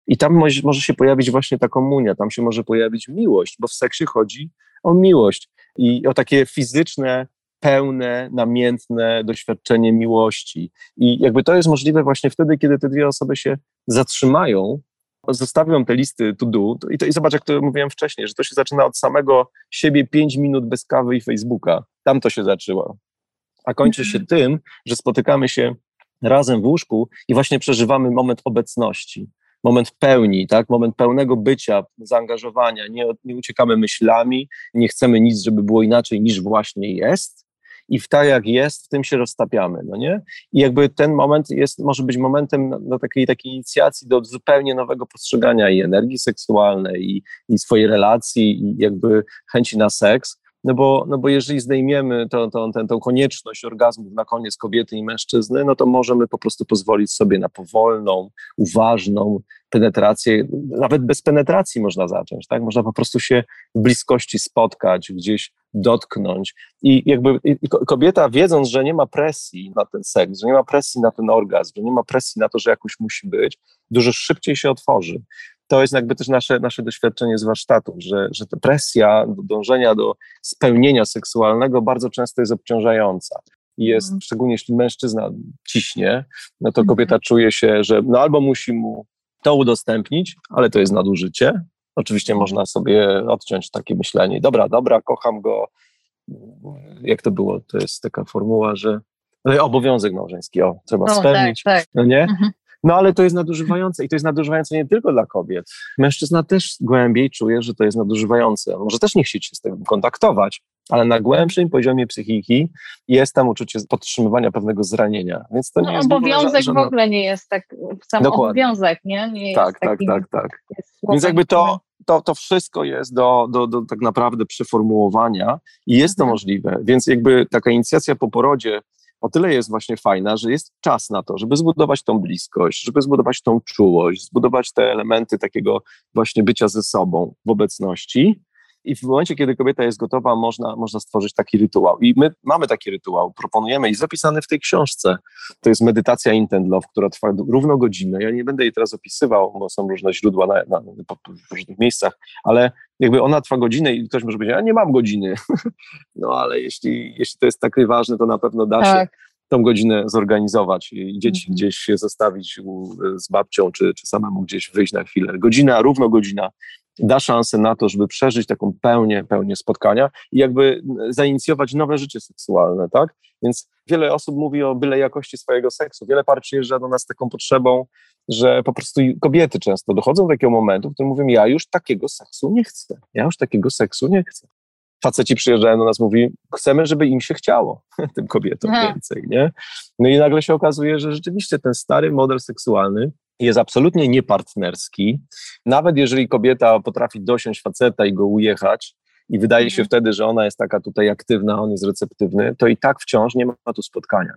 i tam może, może się pojawić właśnie ta komunia, tam się może pojawić miłość, bo w seksie chodzi o miłość i o takie fizyczne, pełne, namiętne doświadczenie miłości. I jakby to jest możliwe właśnie wtedy, kiedy te dwie osoby się zatrzymają, zostawią te listy to do i, to, i zobacz, jak to mówiłem wcześniej, że to się zaczyna od samego siebie pięć minut bez kawy i Facebooka. Tam to się zaczęło. A kończy się tym, że spotykamy się razem w łóżku i właśnie przeżywamy moment obecności moment pełni, tak? moment pełnego bycia, zaangażowania, nie, nie uciekamy myślami, nie chcemy nic, żeby było inaczej niż właśnie jest, i w tak jak jest, w tym się roztapiamy, no nie? I jakby ten moment jest, może być momentem takiej, takiej inicjacji do zupełnie nowego postrzegania i energii seksualnej, i, i swojej relacji, i jakby chęci na seks, no bo, no bo jeżeli zdejmiemy to, to, tę konieczność orgazmów na koniec kobiety i mężczyzny, no to możemy po prostu pozwolić sobie na powolną, uważną penetrację. Nawet bez penetracji można zacząć, tak? Można po prostu się w bliskości spotkać, gdzieś dotknąć. I jakby i kobieta, wiedząc, że nie ma presji na ten seks, że nie ma presji na ten orgazm, że nie ma presji na to, że jakoś musi być, dużo szybciej się otworzy to jest jakby też nasze, nasze doświadczenie z warsztatów, że, że ta presja do dążenia do spełnienia seksualnego bardzo często jest obciążająca. I jest, mm. szczególnie jeśli mężczyzna ciśnie, no to kobieta mm. czuje się, że no albo musi mu to udostępnić, ale to jest nadużycie. Oczywiście mhm. można sobie odciąć takie myślenie, dobra, dobra, kocham go. Jak to było? To jest taka formuła, że no obowiązek małżeński, o, trzeba no, spełnić, tak, tak. no nie? Mhm. No ale to jest nadużywające i to jest nadużywające nie tylko dla kobiet. Mężczyzna też głębiej czuje, że to jest nadużywające. może też nie chcieć się z tym kontaktować, ale na głębszym poziomie psychiki jest tam uczucie podtrzymywania pewnego zranienia. Więc to nie no, jest obowiązek w, w ogóle nie jest tak, sam Dokładnie. obowiązek, nie? nie tak, tak, tak, tak. Więc jakby to, to, to wszystko jest do, do, do tak naprawdę przeformułowania i jest to mhm. możliwe. Więc jakby taka inicjacja po porodzie o tyle jest właśnie fajna, że jest czas na to, żeby zbudować tą bliskość, żeby zbudować tą czułość, zbudować te elementy takiego właśnie bycia ze sobą w obecności. I w momencie, kiedy kobieta jest gotowa, można, można stworzyć taki rytuał. I my mamy taki rytuał, proponujemy i zapisany w tej książce. To jest medytacja Intent Love, która trwa równo godzinę. Ja nie będę jej teraz opisywał, bo są różne źródła na, na, w różnych miejscach, ale jakby ona trwa godzinę i ktoś może powiedzieć, ja nie mam godziny. no ale jeśli, jeśli to jest takie ważne, to na pewno da tak. się tą godzinę zorganizować i dzieci mhm. gdzieś się zostawić z babcią, czy, czy samemu gdzieś wyjść na chwilę. Godzina, równo godzina da szansę na to, żeby przeżyć taką pełnię, pełnię spotkania i jakby zainicjować nowe życie seksualne, tak? Więc wiele osób mówi o byle jakości swojego seksu. Wiele par przyjeżdża do nas z taką potrzebą, że po prostu kobiety często dochodzą do takiego momentu, w którym mówią, ja już takiego seksu nie chcę. Ja już takiego seksu nie chcę. Faceci przyjeżdżają do nas, mówi, chcemy, żeby im się chciało, tym kobietom Aha. więcej, nie? No i nagle się okazuje, że rzeczywiście ten stary model seksualny jest absolutnie niepartnerski. Nawet jeżeli kobieta potrafi dosiąść faceta i go ujechać, i wydaje się mhm. wtedy, że ona jest taka tutaj aktywna, on jest receptywny, to i tak wciąż nie ma tu spotkania.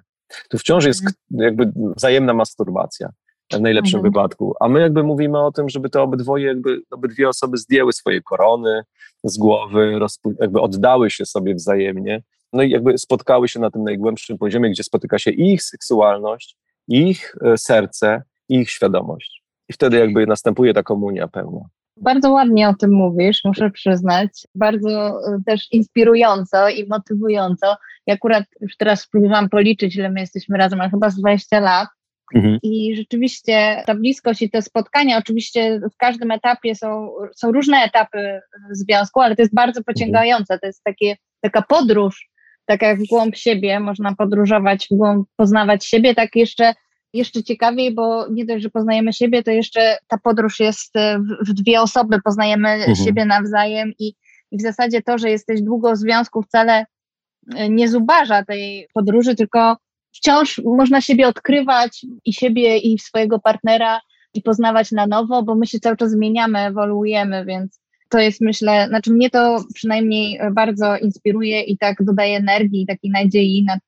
Tu wciąż jest mhm. jakby wzajemna masturbacja w najlepszym mhm. wypadku. A my jakby mówimy o tym, żeby te obydwoje, jakby obydwie osoby zdjęły swoje korony z głowy, jakby oddały się sobie wzajemnie, no i jakby spotkały się na tym najgłębszym poziomie, gdzie spotyka się ich seksualność, ich e, serce, ich świadomość. I wtedy jakby następuje ta komunia pełna. Bardzo ładnie o tym mówisz, muszę przyznać. Bardzo e, też inspirująco i motywująco. Ja akurat już teraz próbowałam policzyć, ile my jesteśmy razem, ale chyba z 20 lat. Mhm. I rzeczywiście ta bliskość i te spotkania, oczywiście w każdym etapie są, są różne etapy związku, ale to jest bardzo mhm. pociągające. To jest takie, taka podróż, tak jak w głąb siebie, można podróżować w głąb, poznawać siebie, tak jeszcze jeszcze ciekawiej, bo nie dość, że poznajemy siebie, to jeszcze ta podróż jest e, w, dwie osoby, poznajemy mhm. siebie nawzajem i, i w zasadzie to, że jesteś długo w związku wcale e, nie zubaża tej podróży, tylko wciąż można siebie odkrywać i siebie i swojego partnera i poznawać na nowo, bo my się cały czas zmieniamy, ewoluujemy, więc to jest myślę, znaczy mnie to przynajmniej bardzo inspiruje i tak dodaje energii, takiej nadziei, na,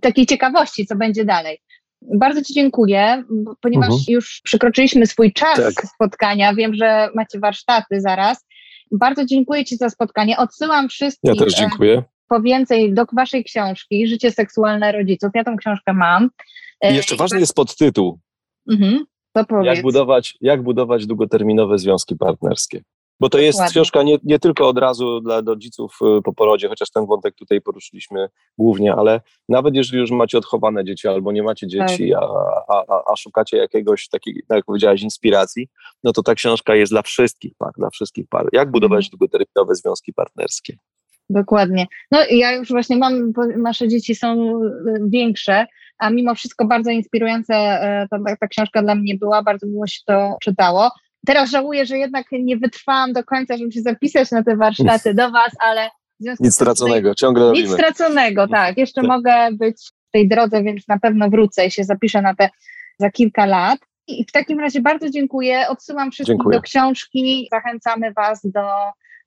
takiej ciekawości, co będzie dalej. Bardzo Ci dziękuję, ponieważ uh-huh. już przekroczyliśmy swój czas tak. spotkania. Wiem, że macie warsztaty zaraz. Bardzo dziękuję Ci za spotkanie. Odsyłam wszystkich. Ja też dziękuję. Po więcej do Waszej książki Życie seksualne rodziców. Ja tą książkę mam. I jeszcze I ważny jest podtytuł. Mhm, to powiedz. Jak budować, jak budować długoterminowe związki partnerskie. Bo to jest książka nie, nie tylko od razu dla rodziców y, po porodzie, chociaż ten wątek tutaj poruszyliśmy głównie, ale nawet jeżeli już macie odchowane dzieci albo nie macie dzieci, tak. a, a, a, szukacie jakiegoś takiej, tak jak powiedziałaś, inspiracji, no to ta książka jest dla wszystkich par, dla wszystkich par. Jak budować mhm. długoterminowe związki partnerskie? Dokładnie. No ja już właśnie mam, nasze dzieci są większe, a mimo wszystko bardzo inspirująca ta, ta książka dla mnie była, bardzo miło się to czytało. Teraz żałuję, że jednak nie wytrwałam do końca, żeby się zapisać na te warsztaty do Was, ale nic straconego, ciągle Nic robimy. straconego, tak. Jeszcze tak. mogę być w tej drodze, więc na pewno wrócę i się zapiszę na te za kilka lat. I w takim razie bardzo dziękuję. Odsyłam wszystkich dziękuję. do książki. Zachęcamy Was do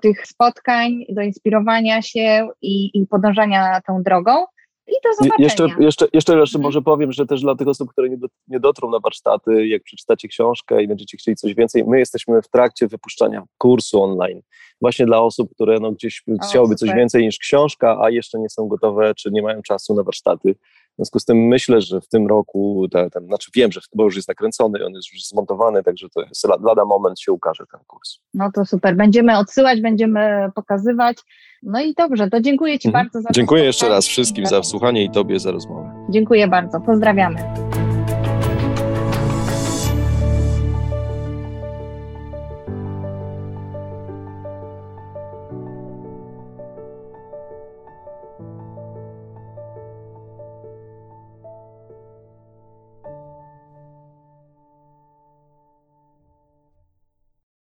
tych spotkań, do inspirowania się i, i podążania tą drogą. I do zobaczenia. Jeszcze, jeszcze, jeszcze, mhm. może powiem, że też dla tych osób, które nie, do, nie dotrą na warsztaty, jak przeczytacie książkę i będziecie chcieli coś więcej, my jesteśmy w trakcie wypuszczania kursu online. Właśnie dla osób, które no, gdzieś o, chciałyby super. coś więcej niż książka, a jeszcze nie są gotowe, czy nie mają czasu na warsztaty. W związku z tym myślę, że w tym roku, ten, ten, znaczy wiem, że chyba już jest nakręcony, on jest już zmontowany, także to jest lada moment się ukaże ten kurs. No to super. Będziemy odsyłać, będziemy pokazywać. No i dobrze, to dziękuję Ci mhm. bardzo za Dziękuję jeszcze raz wszystkim za wsłuchanie i Tobie za rozmowę. Dziękuję bardzo. Pozdrawiamy.